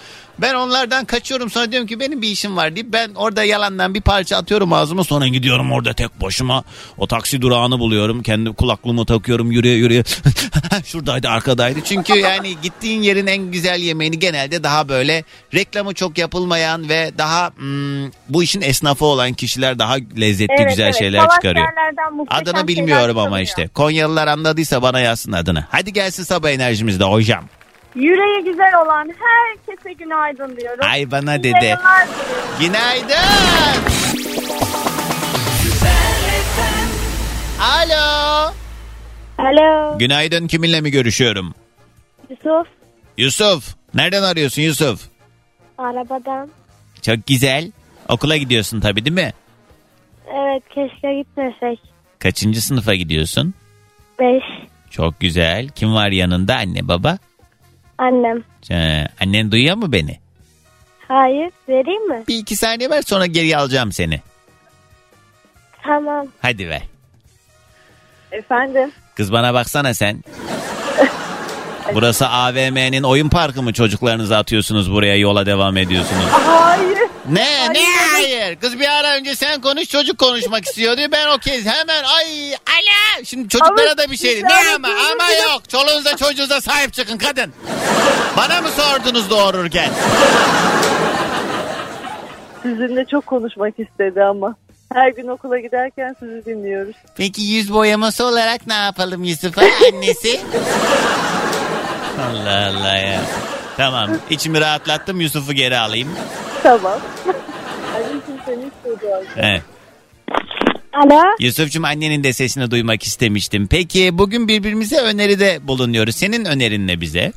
Ben onlardan kaçıyorum sonra diyorum ki benim bir işim var deyip ben orada yalandan bir parça atıyorum ağzıma sonra gidiyorum orada tek başıma o taksi durağını buluyorum. Kendi kulaklığımı takıyorum yürüye yürüye şuradaydı arkadaydı. Çünkü yani gittiğin yerin en güzel yemeğini genelde daha böyle reklamı çok yapılmayan ve daha hmm, bu işin esnafı olan kişiler daha lezzetli Evet, güzel evet. şeyler Savaş çıkarıyor. Adını bilmiyorum ama çıkarıyor. işte. Konyalılar anladıysa bana yazsın adını. Hadi gelsin sabah enerjimizde hocam. Yüreği güzel olan herkese günaydın diyorum. Ay bana dedi. diliyorum. Günaydın. Alo. Alo Günaydın kiminle mi görüşüyorum? Yusuf Yusuf. Nereden arıyorsun Yusuf? arabadan. Çok güzel. Okula gidiyorsun tabii değil mi? Evet keşke gitmesek. Kaçıncı sınıfa gidiyorsun? 5. Çok güzel. Kim var yanında? Anne baba? Annem. Ee, annen duyuyor mu beni? Hayır vereyim mi? Bir iki saniye ver sonra geri alacağım seni. Tamam. Hadi ver. Efendim. Kız bana baksana sen. Burası AVM'nin oyun parkı mı çocuklarınızı atıyorsunuz buraya yola devam ediyorsunuz? Hayır. Ne ne hayır? Kız bir ara önce sen konuş çocuk konuşmak istiyordu. Ben o kez hemen ay ala. Şimdi çocuklara Ama da bir şey ne yani ama ama yok. Çoluğunuza çocuğunuza sahip çıkın kadın. Bana mı sordunuz doğururken? Sizinle çok konuşmak istedi ama. Her gün okula giderken sizi dinliyoruz. Peki yüz boyaması olarak ne yapalım Yusuf'a annesi? Allah Allah ya. Tamam içimi rahatlattım Yusuf'u geri alayım. Tamam. Evet. Alo. Yusuf'cum annenin de sesini duymak istemiştim. Peki bugün birbirimize öneride bulunuyoruz. Senin önerin ne bize?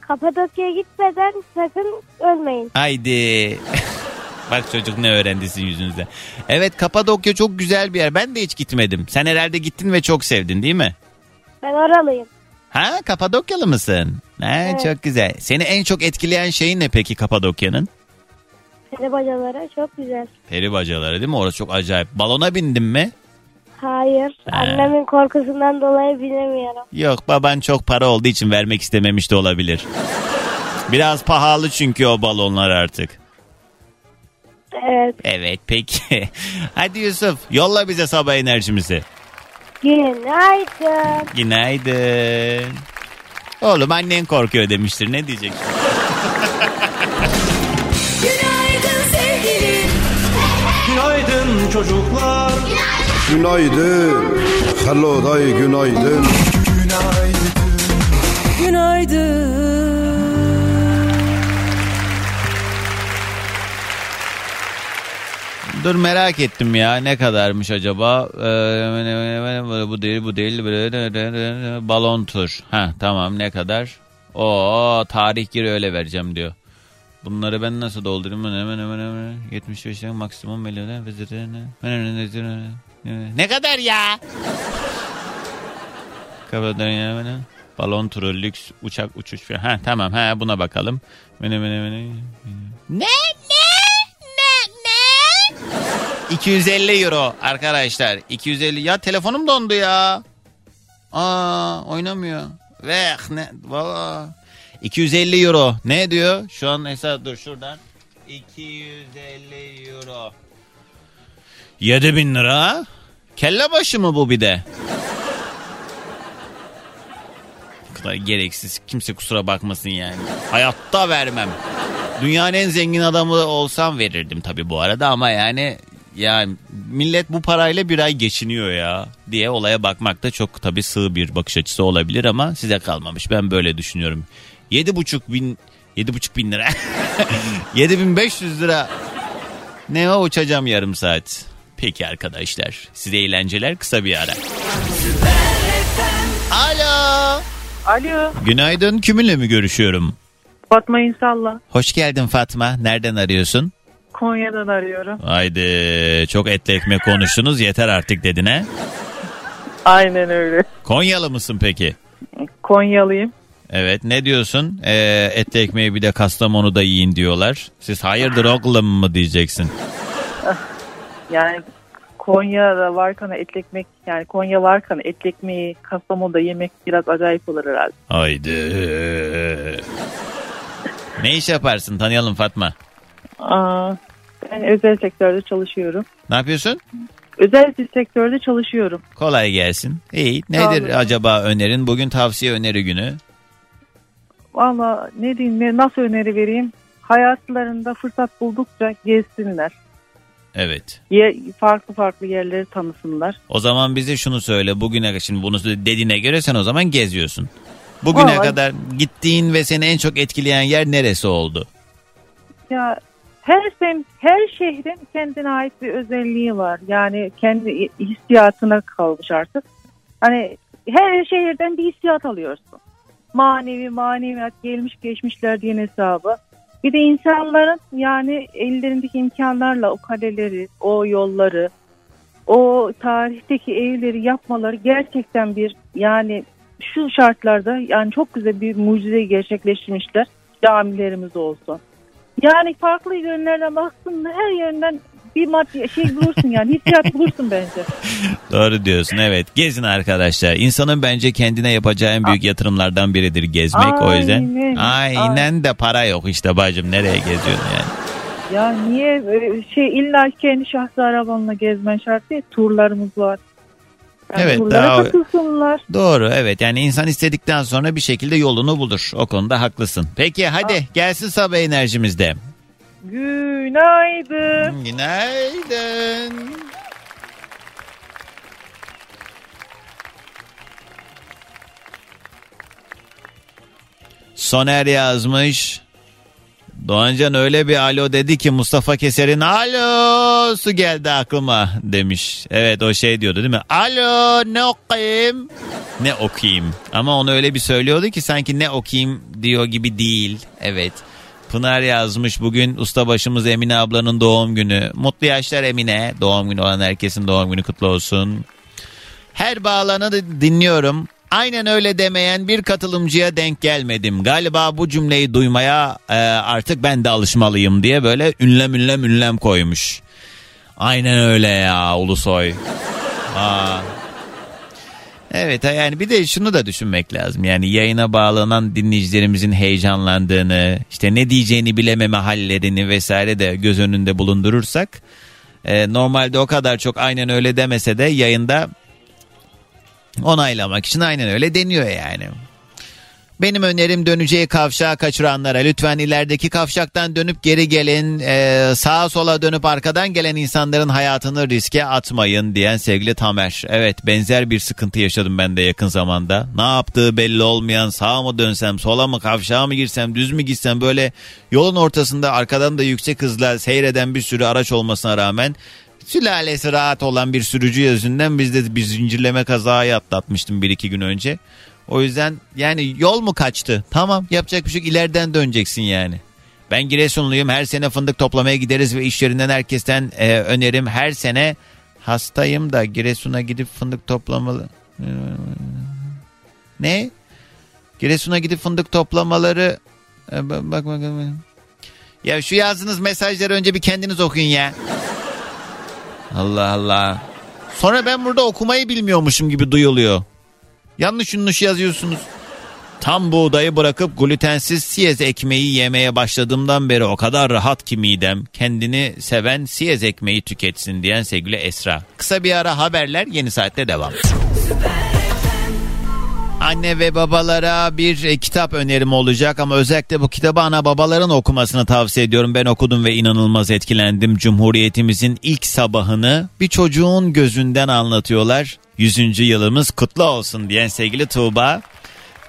Kapadokya'ya gitmeden sakın ölmeyin. Haydi. Bak çocuk ne öğrendi sizin yüzünüzde. Evet Kapadokya çok güzel bir yer. Ben de hiç gitmedim. Sen herhalde gittin ve çok sevdin değil mi? Ben oralıyım. Ha Kapadokyalı mısın? Ha, Evet. Çok güzel. Seni en çok etkileyen şeyin ne peki Kapadokya'nın? Peri bacaları çok güzel. Peri bacaları değil mi? Orası çok acayip. Balona bindin mi? Hayır. Annemin korkusundan dolayı binemiyorum. Yok baban çok para olduğu için vermek istememiş de olabilir. Biraz pahalı çünkü o balonlar artık. Evet. Evet peki. Hadi Yusuf yolla bize sabah enerjimizi. Günaydın. Günaydın. Oğlum annen korkuyor demiştir. Ne diyeceksin? Günaydın çocuklar Günaydın. Hello day günaydın. Dur merak ettim ya ne kadarmış acaba? Ee, bu değil bu değil. Balon tur. Ha tamam ne kadar? Oo tarih gir öyle vereceğim diyor. Bunları ben nasıl doldurayım? Hemen hemen hemen 75 maksimum milyon. Ne kadar ya? Kapadonya balon turu lüks uçak uçuş. Ha tamam ha buna bakalım. Ne ne ne ne 250 euro arkadaşlar. 250 ya telefonum dondu ya. Aa oynamıyor. Ve ne valla. 250 euro. Ne diyor? Şu an hesap dur şuradan. 250 euro. 7000 lira. Kelle başı mı bu bir de? Bu kadar gereksiz. Kimse kusura bakmasın yani. Hayatta vermem. Dünyanın en zengin adamı olsam verirdim tabii bu arada ama yani ya millet bu parayla bir ay geçiniyor ya diye olaya bakmak da çok tabii sığ bir bakış açısı olabilir ama size kalmamış. Ben böyle düşünüyorum. Yedi buçuk bin yedi buçuk bin lira 7500 lira ne o uçacağım yarım saat. Peki arkadaşlar size eğlenceler kısa bir ara. Alo. Alo. Günaydın kiminle mi görüşüyorum? Fatma İnsal'la. Hoş geldin Fatma. Nereden arıyorsun? Konya'dan arıyorum. Haydi çok etli ekmek konuştunuz yeter artık dedin he? Aynen öyle. Konyalı mısın peki? Konyalıyım. Evet ne diyorsun? Ee, etli ekmeği bir de Kastamonu'da yiyin diyorlar. Siz hayırdır oğlum mu diyeceksin? Yani Konya'da varken etli ekmek yani Konya varken etli ekmeği Kastamonu'da yemek biraz acayip olur herhalde. Haydi. ne iş yaparsın tanıyalım Fatma. Aa, ben özel sektörde çalışıyorum. Ne yapıyorsun? Özel bir sektörde çalışıyorum. Kolay gelsin. İyi. Nedir acaba önerin? Bugün tavsiye öneri günü. Valla ne diyeyim ne- nasıl öneri vereyim? Hayatlarında fırsat buldukça gezsinler. Evet. Ye, farklı farklı yerleri tanısınlar. O zaman bize şunu söyle. Bugüne şimdi bunu dediğine göre sen o zaman geziyorsun. Bugüne Vallahi- kadar gittiğin ve seni en çok etkileyen yer neresi oldu? Ya her sem her şehrin kendine ait bir özelliği var. Yani kendi hissiyatına kalmış artık. Hani her şehirden bir hissiyat alıyorsun. Manevi maneviyat gelmiş geçmişler diye hesabı. Bir de insanların yani ellerindeki imkanlarla o kaleleri, o yolları, o tarihteki evleri yapmaları gerçekten bir yani şu şartlarda yani çok güzel bir mucize gerçekleştirmişler. Camilerimiz olsun. Yani farklı yönlerden baksın her yönden bir maddi şey bulursun yani hissiyat bulursun bence. Doğru diyorsun evet. Gezin arkadaşlar. İnsanın bence kendine yapacağı en büyük yatırımlardan biridir gezmek. O yüzden Aynen. aynen de para yok işte bacım. Nereye geziyorsun yani? Ya niye e, şey illa kendi şahsi arabanla gezmen şart değil. Turlarımız var. Yani Evet, daha- katılsınlar. Doğru evet yani insan istedikten sonra bir şekilde yolunu bulur. O konuda haklısın. Peki hadi gelsin sabah enerjimizde. Günaydın. Günaydın. Soner yazmış. Doğancan öyle bir alo dedi ki Mustafa Keser'in alo su geldi aklıma demiş. Evet o şey diyordu değil mi? Alo ne okuyayım? Ne okuyayım? Ama onu öyle bir söylüyordu ki sanki ne okuyayım diyor gibi değil. Evet. Pınar yazmış bugün ustabaşımız Emine ablanın doğum günü. Mutlu yaşlar Emine. Doğum günü olan herkesin doğum günü kutlu olsun. Her bağlanı dinliyorum. Aynen öyle demeyen bir katılımcıya denk gelmedim. Galiba bu cümleyi duymaya e, artık ben de alışmalıyım diye böyle ünlem ünlem ünlem koymuş. Aynen öyle ya Ulusoy. Aa. Evet yani bir de şunu da düşünmek lazım. Yani yayına bağlanan dinleyicilerimizin heyecanlandığını, işte ne diyeceğini bilememe hallerini vesaire de göz önünde bulundurursak e, normalde o kadar çok aynen öyle demese de yayında onaylamak için aynen öyle deniyor yani. Benim önerim döneceği kavşağı kaçıranlara lütfen ilerideki kavşaktan dönüp geri gelin. Ee, sağa sola dönüp arkadan gelen insanların hayatını riske atmayın diyen sevgili Tamer. Evet benzer bir sıkıntı yaşadım ben de yakın zamanda. Ne yaptığı belli olmayan sağa mı dönsem sola mı kavşağa mı girsem düz mü gitsem böyle yolun ortasında arkadan da yüksek hızla seyreden bir sürü araç olmasına rağmen sülalesi rahat olan bir sürücü yüzünden biz de bir zincirleme kazayı atlatmıştım bir iki gün önce. O yüzden yani yol mu kaçtı? Tamam yapacak bir şey yok ileriden döneceksin yani. Ben Giresunluyum her sene fındık toplamaya gideriz ve iş yerinden herkesten e, önerim her sene hastayım da Giresun'a gidip fındık toplamalı. Ne? Giresun'a gidip fındık toplamaları E, bak bak bak. bak. Ya şu yazdığınız mesajları önce bir kendiniz okuyun ya. Allah Allah. Sonra ben burada okumayı bilmiyormuşum gibi duyuluyor. Yanlış yanlış yazıyorsunuz. Tam buğdayı bırakıp glutensiz siyez ekmeği yemeye başladığımdan beri o kadar rahat ki midem. Kendini seven siyez ekmeği tüketsin diyen sevgili Esra. Kısa bir ara haberler yeni saatte devam. Anne ve babalara bir e, kitap önerim olacak ama özellikle bu kitabı ana babaların okumasını tavsiye ediyorum. Ben okudum ve inanılmaz etkilendim. Cumhuriyetimizin ilk sabahını bir çocuğun gözünden anlatıyorlar. 100. yılımız kutlu olsun diyen sevgili Tuğba.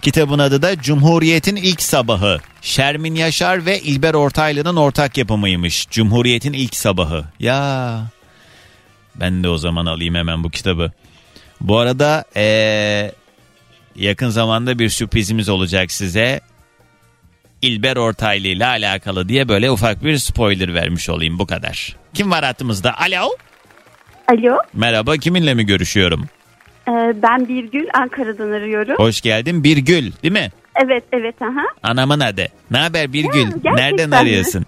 Kitabın adı da Cumhuriyet'in ilk sabahı. Şermin Yaşar ve İlber Ortaylı'nın ortak yapımıymış. Cumhuriyet'in ilk sabahı. Ya ben de o zaman alayım hemen bu kitabı. Bu arada ee, yakın zamanda bir sürprizimiz olacak size. İlber Ortaylı ile alakalı diye böyle ufak bir spoiler vermiş olayım bu kadar. Kim var hattımızda? Alo. Alo, Merhaba kiminle mi görüşüyorum? e, ben Birgül Ankara'dan arıyorum. Hoş geldin Birgül değil mi? Evet, evet, aha. Anamın adı. Ne haber Birgül? gerçekten Nereden mi? arıyorsun?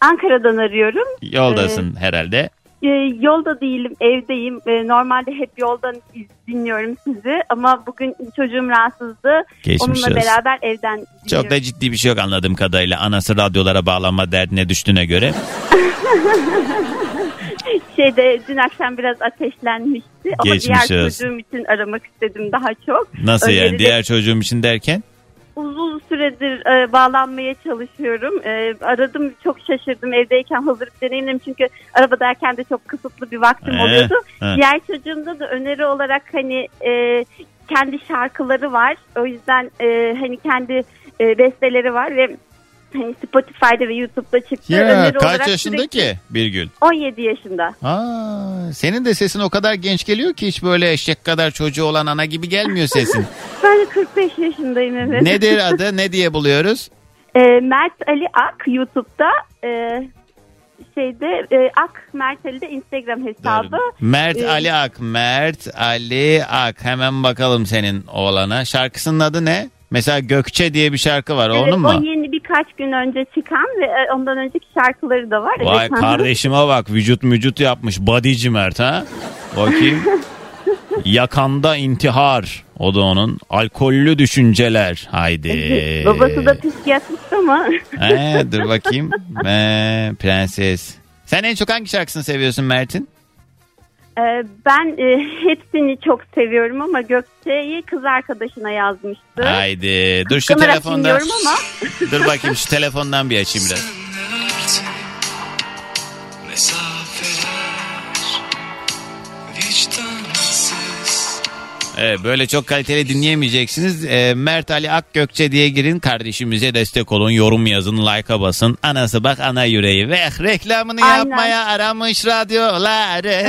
Ankara'dan arıyorum. Yoldasın herhalde. E, yolda değilim, evdeyim. E, normalde hep yoldan dinliyorum sizi ama bugün çocuğum rahatsızdı. Geçmiş Onunla olsun. beraber evden dinliyorum. Çok da ciddi bir şey yok anladığım kadarıyla. Anası radyolara bağlanma derdine düştüğüne göre. Şeyde dün akşam biraz ateşlenmişti ama Geçmiş diğer olsun. çocuğum için aramak istedim daha çok. Nasıl yani Öneri de- diğer çocuğum için derken? Uzun süredir e, bağlanmaya çalışıyorum. E, aradım çok şaşırdım evdeyken hazır bir deneyimlerim çünkü arabadayken de çok kısıtlı bir vaktim Ee, oluyordu. ha. Diğer çocuğumda da öneri olarak hani e, kendi şarkıları var. O yüzden e, hani kendi e, besteleri var ve hani Spotify'da ve YouTube'da çıktı. Ya Öneri kaç yaşında sürekli- ki Birgül? 17 yaşında. Aa, senin de sesin o kadar genç geliyor ki hiç böyle eşek kadar çocuğu olan ana gibi gelmiyor sesin. Ben de 45 yaşındayım evet. Nedir adı? Ne diye buluyoruz? E, Mert Ali Ak YouTube'da e, şeyde e, Ak Mert Ali de Instagram hesabı. Mert Ee, Ali Ak. Mert Ali Ak. Hemen bakalım senin oğlana. Şarkısının adı ne? Mesela Gökçe diye bir şarkı var. Evet, Onun mu? O yeni birkaç gün önce çıkan ve e, ondan önceki şarkıları da var. Vay Evet, kardeşime bak vücut vücut yapmış bodyci Mert ha. Bakayım. Yakanda intihar. O da onun. Alkollü düşünceler. Haydi. Babası da psikiyatrist ama. Ee, dur bakayım. Ee, prenses. Sen en çok hangi şarkısını seviyorsun Mert'in? Ee, ben e, hepsini çok seviyorum ama Gökçe'yi kız arkadaşına yazmıştı. Haydi. Dur şu Kıskanarak telefondan. ama. Dur bakayım şu telefondan bir açayım biraz. Evet, böyle çok kaliteli dinleyemeyeceksiniz. Ee, Mert Ali Akgökçe diye girin kardeşimize destek olun. Yorum yazın, like'a basın. Anası bak ana yüreği. Ve reklamını Aynen. yapmaya aramış radyoları.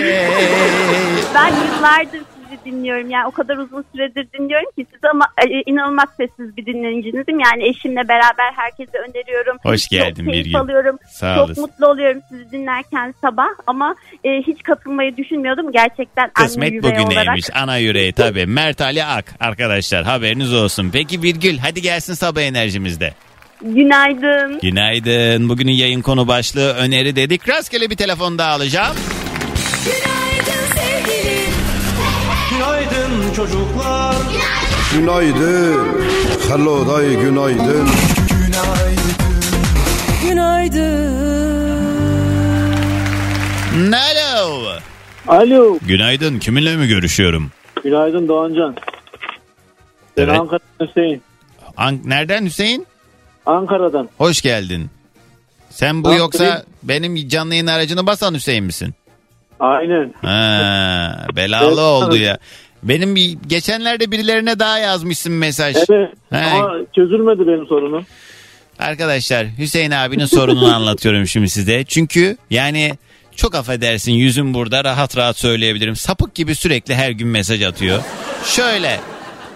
Ben yıllardır dinliyorum. Yani o kadar uzun süredir dinliyorum ki siz ama e, inanılmaz sessiz bir dinleyicinizim. Yani eşimle beraber herkese öneriyorum. Hoş geldin Çok keyif Birgül. alıyorum. Sağ Çok olasın. mutlu oluyorum sizi dinlerken sabah ama e, hiç katılmayı düşünmüyordum. Gerçekten anne Kısmet yüreği bugüneymiş. olarak. Ana yüreği tabii. Mert Ali Ak arkadaşlar haberiniz olsun. Peki Virgül hadi gelsin sabah enerjimizde. Günaydın. Günaydın. Bugünün yayın konu başlığı öneri dedik. Rastgele bir telefon daha alacağım. Günaydın çocuklar. Günaydın. Hello day günaydın. Alo. Alo. Günaydın. Kiminle mi görüşüyorum? Günaydın Doğancan. Ben Evet. Ankara'dan Hüseyin. An- Nereden Hüseyin? Ankara'dan. Hoş geldin. Sen bu Ankara- yoksa benim canlı yayın aracını basan Hüseyin misin? Aynen. Ha, belalı oldu ya. Benim bir, geçenlerde birilerine daha yazmışsın mesaj. Evet. He. Ama çözülmedi benim sorunum. Arkadaşlar Hüseyin abinin sorununu anlatıyorum şimdi size. Çünkü yani çok affedersin yüzüm burada rahat rahat söyleyebilirim. Sapık gibi sürekli her gün mesaj atıyor. Şöyle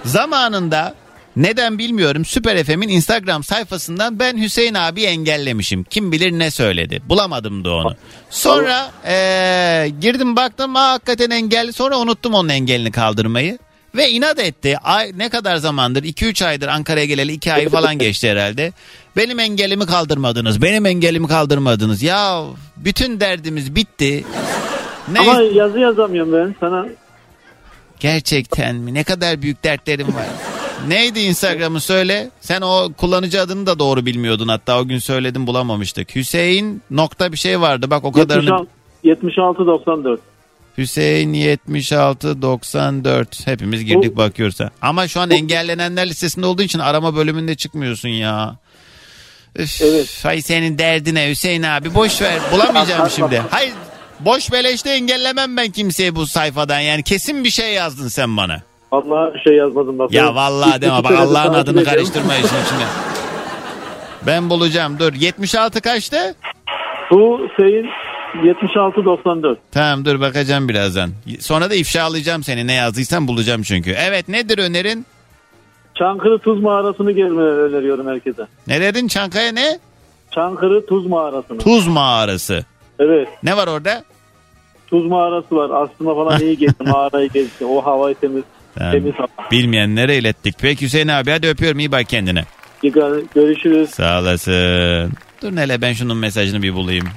zamanında neden bilmiyorum Süper FM'in Instagram sayfasından ben Hüseyin abi engellemişim. Kim bilir ne söyledi. Bulamadım da onu. Sonra eee, girdim baktım aa, hakikaten engelli. Sonra unuttum onun engelini kaldırmayı. Ve inat etti. Ay, ne kadar zamandır? 2-3 aydır Ankara'ya geleli 2 ay falan geçti herhalde. Benim engelimi kaldırmadınız. Benim engelimi kaldırmadınız. Ya bütün derdimiz bitti. Ne Ama yazı yazamıyorum ben sana. Gerçekten mi? Ne kadar büyük dertlerim var. Neydi Instagram'ı söyle. Sen o kullanıcı adını da doğru bilmiyordun hatta o gün söyledim bulamamıştık. Hüseyin nokta bir şey vardı bak o kadarını. 76 94. Hüseyin 76 94 hepimiz girdik bakıyoruz. ha. Ama şu an engellenenler listesinde olduğu için arama bölümünde çıkmıyorsun ya. Üf, Evet. Hay senin derdine Hüseyin abi boş ver bulamayacağım şimdi. Hayır boş beleşte engellemem ben kimseyi bu sayfadan yani kesin bir şey yazdın sen bana. Vallahi şey yazmadım bak. Ya vallahi deme bak Allah'ın adını karıştırma işin içine. Ben bulacağım dur 76 kaçtı? Bu şeyin 76 94. Tamam dur bakacağım birazdan. Sonra da ifşalayacağım seni ne yazdıysan bulacağım çünkü. Evet nedir önerin? Çankırı Tuz Mağarası'nı gezmeyi öneriyorum herkese. Ne dedin Çankaya ne? Çankırı Tuz Mağarası'nı. Tuz mağarası. Evet. Ne var orada? Tuz mağarası var. Aslında falan iyi gezdi. Mağarayı gezdi. O havayı temiz. Hava. Bilmeyenlere ilettik. Peki Hüseyin abi hadi öpüyorum iyi bak kendine. Görüşürüz. Sağ olasın. Dur Nele ben şunun mesajını bir bulayım.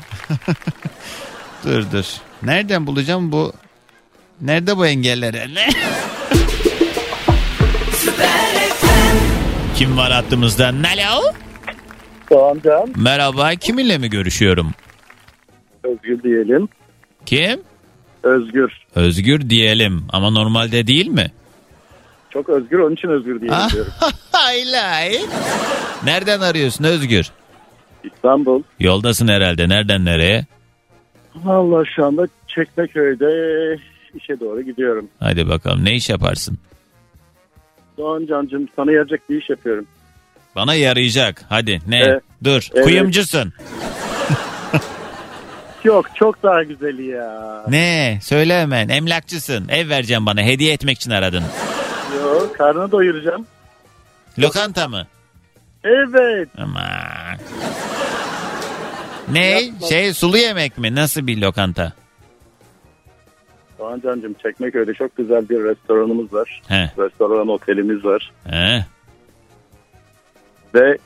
dur dur. Nereden bulacağım bu? Nerede bu engeller? Ne? Kim var hattımızda? Alo? Doğancan, Merhaba kiminle mi görüşüyorum? Özgür diyelim. Kim? Özgür. Özgür diyelim ama normalde değil mi? Çok özgür onun için özgür diyelim diyorum. Haylay. Nereden arıyorsun Özgür? İstanbul. Yoldasın herhalde. Nereden nereye? Valla şu anda Çekmeköy'de işe doğru gidiyorum. Hadi bakalım ne iş yaparsın? Doğancan'cığım sana yarayacak bir iş yapıyorum. Bana yarayacak. Hadi ne? Evet. Dur. Evet. Kuyumcusun. Yok çok daha güzeli ya. Ne? Söyle hemen. Emlakçısın. Ev vereceğim bana. Hediye etmek için aradın. Yok karnını doyuracağım. Lokanta mı? Evet. Aman. Ne? Şey sulu yemek mi? Nasıl bir lokanta? Doğancan'cığım Çekmeköy'de çok güzel bir restoranımız var. He. Restoran otelimiz var. He. Ve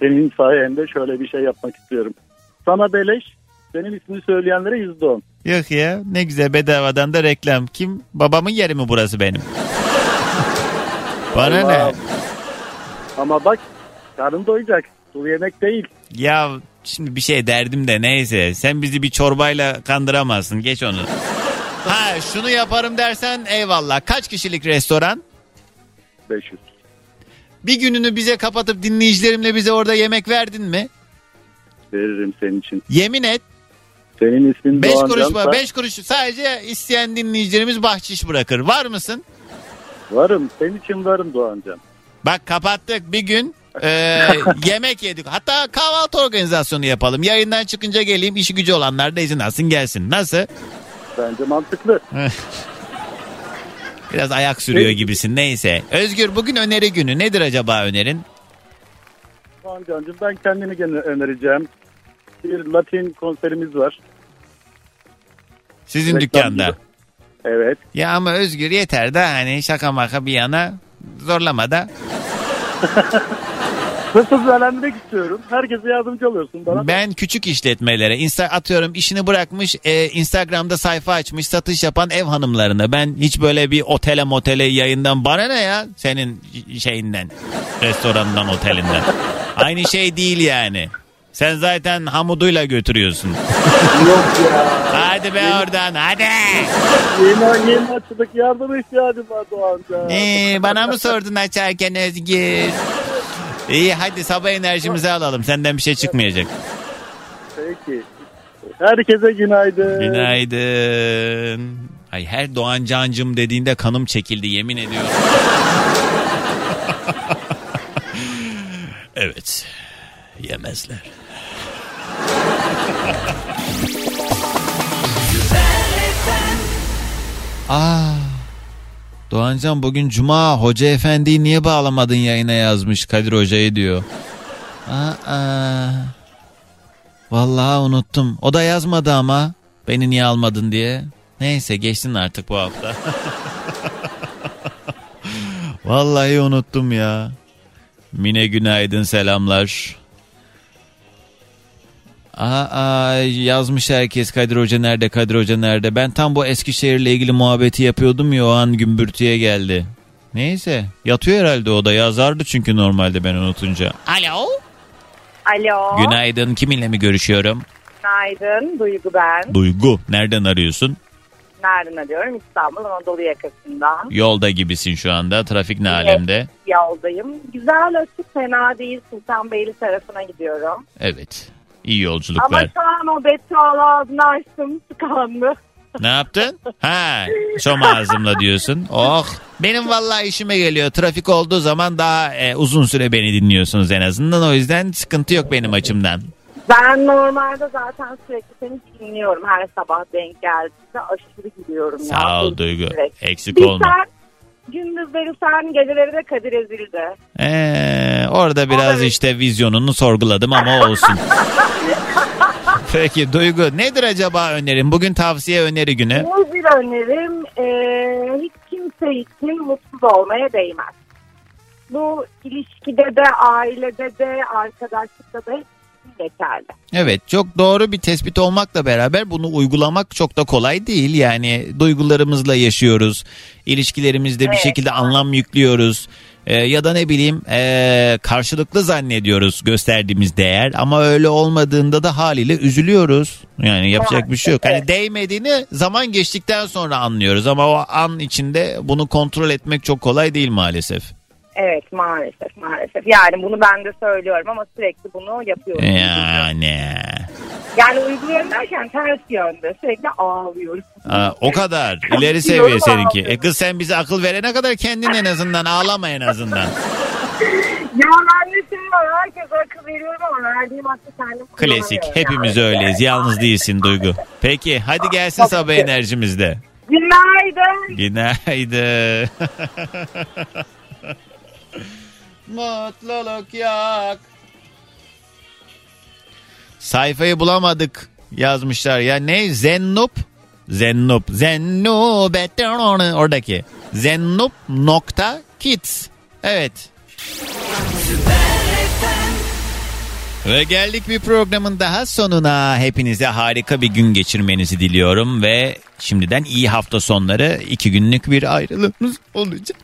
senin sayende şöyle bir şey yapmak istiyorum. Sana beleş, senin ismini söyleyenlere yüzde on. Yok ya ne güzel bedavadan da reklam. Kim? Babamın yeri mi burası benim? Bana ne? Ama bak karnın doyacak. Sulu yemek değil. Ya şimdi bir şey derdim de neyse. Sen bizi bir çorbayla kandıramazsın. Geç onu. Ha şunu yaparım dersen eyvallah. Kaç kişilik restoran? 500. Bir gününü bize kapatıp dinleyicilerimle bize orada yemek verdin mi? Veririm senin için. Yemin et. Senin ismin 5 Doğancan. kuruş? Ben 5 kuruş. Sadece isteyen dinleyicilerimiz bahşiş bırakır. Var mısın? Varım. Senin için varım Doğancan. Bak kapattık bir gün e, yemek yedik. Hatta kahvaltı organizasyonu yapalım. Yayından çıkınca geleyim işi gücü olanlar da izin alsın gelsin. Nasıl? Bence mantıklı. Biraz ayak sürüyor gibisin neyse. Özgür bugün öneri günü. Nedir acaba önerin? Doğancan'cığım ben kendimi gene önereceğim. Bir Latin konserimiz var. Sizin Reklam dükkanda. Evet. Ya ama Özgür yeter de hani şaka maka bir yana zorlama da. Hırsızlanmak istiyorum. Herkese yardımcı oluyorsun bana. Ben küçük işletmelere insta atıyorum işini bırakmış e, Instagram'da sayfa açmış satış yapan ev hanımlarına ben hiç böyle bir otele motele yayından bana ne ya senin şeyinden restoranından otelinden aynı şey değil yani sen zaten hamuduyla götürüyorsun Yok ya. Hadi be oradan hadi Yeni, yeni açılık yardıma ihtiyacım var Doğancan. ee, bana mı sordun açarken Özgür İyi hadi sabah enerjimizi alalım senden bir şey çıkmayacak Peki. Herkese günaydın. Günaydın. Ay her Doğan Cancım dediğinde kanım çekildi yemin ediyorum. evet. Yemezler. Aa. Doğancan bugün cuma hoca efendiyi niye bağlamadın yayına yazmış Kadir hocayı diyor. Aa. Vallahi unuttum. O da yazmadı ama beni niye almadın diye. Neyse geçsin artık bu hafta. Vallahi unuttum ya. Mine günaydın selamlar. Aa, yazmış herkes Kadir Hoca nerede Kadir Hoca nerede. Ben tam bu Eskişehir'le ilgili muhabbeti yapıyordum ya o an gümbürtüye geldi. Neyse yatıyor herhalde o da yazardı çünkü normalde ben unutunca. Alo. Alo. Günaydın kiminle mi görüşüyorum? Günaydın. Duygu ben. Duygu nereden arıyorsun? Nereden arıyorum? İstanbul Anadolu yakasından. Yolda gibisin şu anda trafik ne alemde? Yoldayım. Güzel açık fena değil. Sultanbeyli tarafına gidiyorum. Evet iyi Ama yolculuklar. şu an o beton ağzını açtım tıkandı. Ne yaptın? Ha, şom ağzımla diyorsun. Oh. Benim vallahi işime geliyor. Trafik olduğu zaman daha e, uzun süre beni dinliyorsunuz en azından. O yüzden sıkıntı yok benim açımdan. Ben normalde zaten sürekli seni dinliyorum. Her sabah denk geldiğinde aşırı gülüyorum. ya. Sağ ol Duygu. Sürekli. Eksik Bir olma. sen gündüzleri sen geceleri de Kadir Ezil'de. Ee, orada biraz işte vizyonunu sorguladım ama olsun. Peki Duygu nedir acaba önerin? Bugün tavsiye öneri günü. Bu bir önerim e, hiç kimse için mutsuz olmaya değmez. Bu ilişkide de, ailede de, arkadaşlıkta da hep geçerli. Evet çok doğru bir tespit olmakla beraber bunu uygulamak çok da kolay değil. Yani duygularımızla yaşıyoruz. İlişkilerimizde bir Evet. şekilde anlam yüklüyoruz. Ee, ya da ne bileyim ee, karşılıklı zannediyoruz gösterdiğimiz değer ama öyle olmadığında da haliyle üzülüyoruz. Yani yapacak bir şey yok. Hani değmediğini zaman geçtikten sonra anlıyoruz ama o an içinde bunu kontrol etmek çok kolay değil maalesef. Evet maalesef maalesef. Yani bunu ben de söylüyorum ama sürekli bunu yapıyorum. Yani Yani uyguluyorum derken ters yönde sürekli ağlıyorum. Aa, o kadar ileri seviye seninki. E kız sen bize akıl verene kadar kendin en azından ağlama en azından. Ya ben de şey var herkese akıl veriyorum ama verdiğim aklı kendim Klasik. Hepimiz yani. öyleyiz. Yalnız değilsin Duygu. Peki hadi gelsin sabah enerjimizde. Günaydın. Günaydın. Mutluluk yok. Sayfayı bulamadık yazmışlar ya. Ne? Zennup? Zennup. Zennup. Oradaki. Zennup nokta kids. Evet. Ve geldik bir programın daha sonuna. Hepinize harika bir gün geçirmenizi diliyorum ve şimdiden iyi hafta sonları. iki günlük bir ayrılığımız olacak.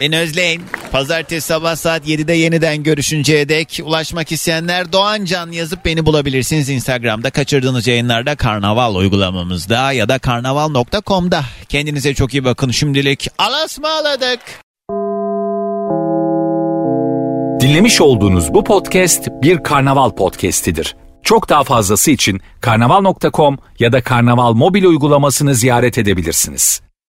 Beni özleyin. Pazartesi sabah saat 7'de yeniden görüşünceye dek ulaşmak isteyenler Doğan Can yazıp beni bulabilirsiniz. Instagram'da kaçırdığınız yayınlarda Karnaval uygulamamızda ya da karnaval.com'da. Kendinize çok iyi bakın şimdilik. Alasmaladık. Dinlemiş olduğunuz bu podcast bir karnaval podcastidir. Çok daha fazlası için karnaval.com ya da karnaval mobil uygulamasını ziyaret edebilirsiniz.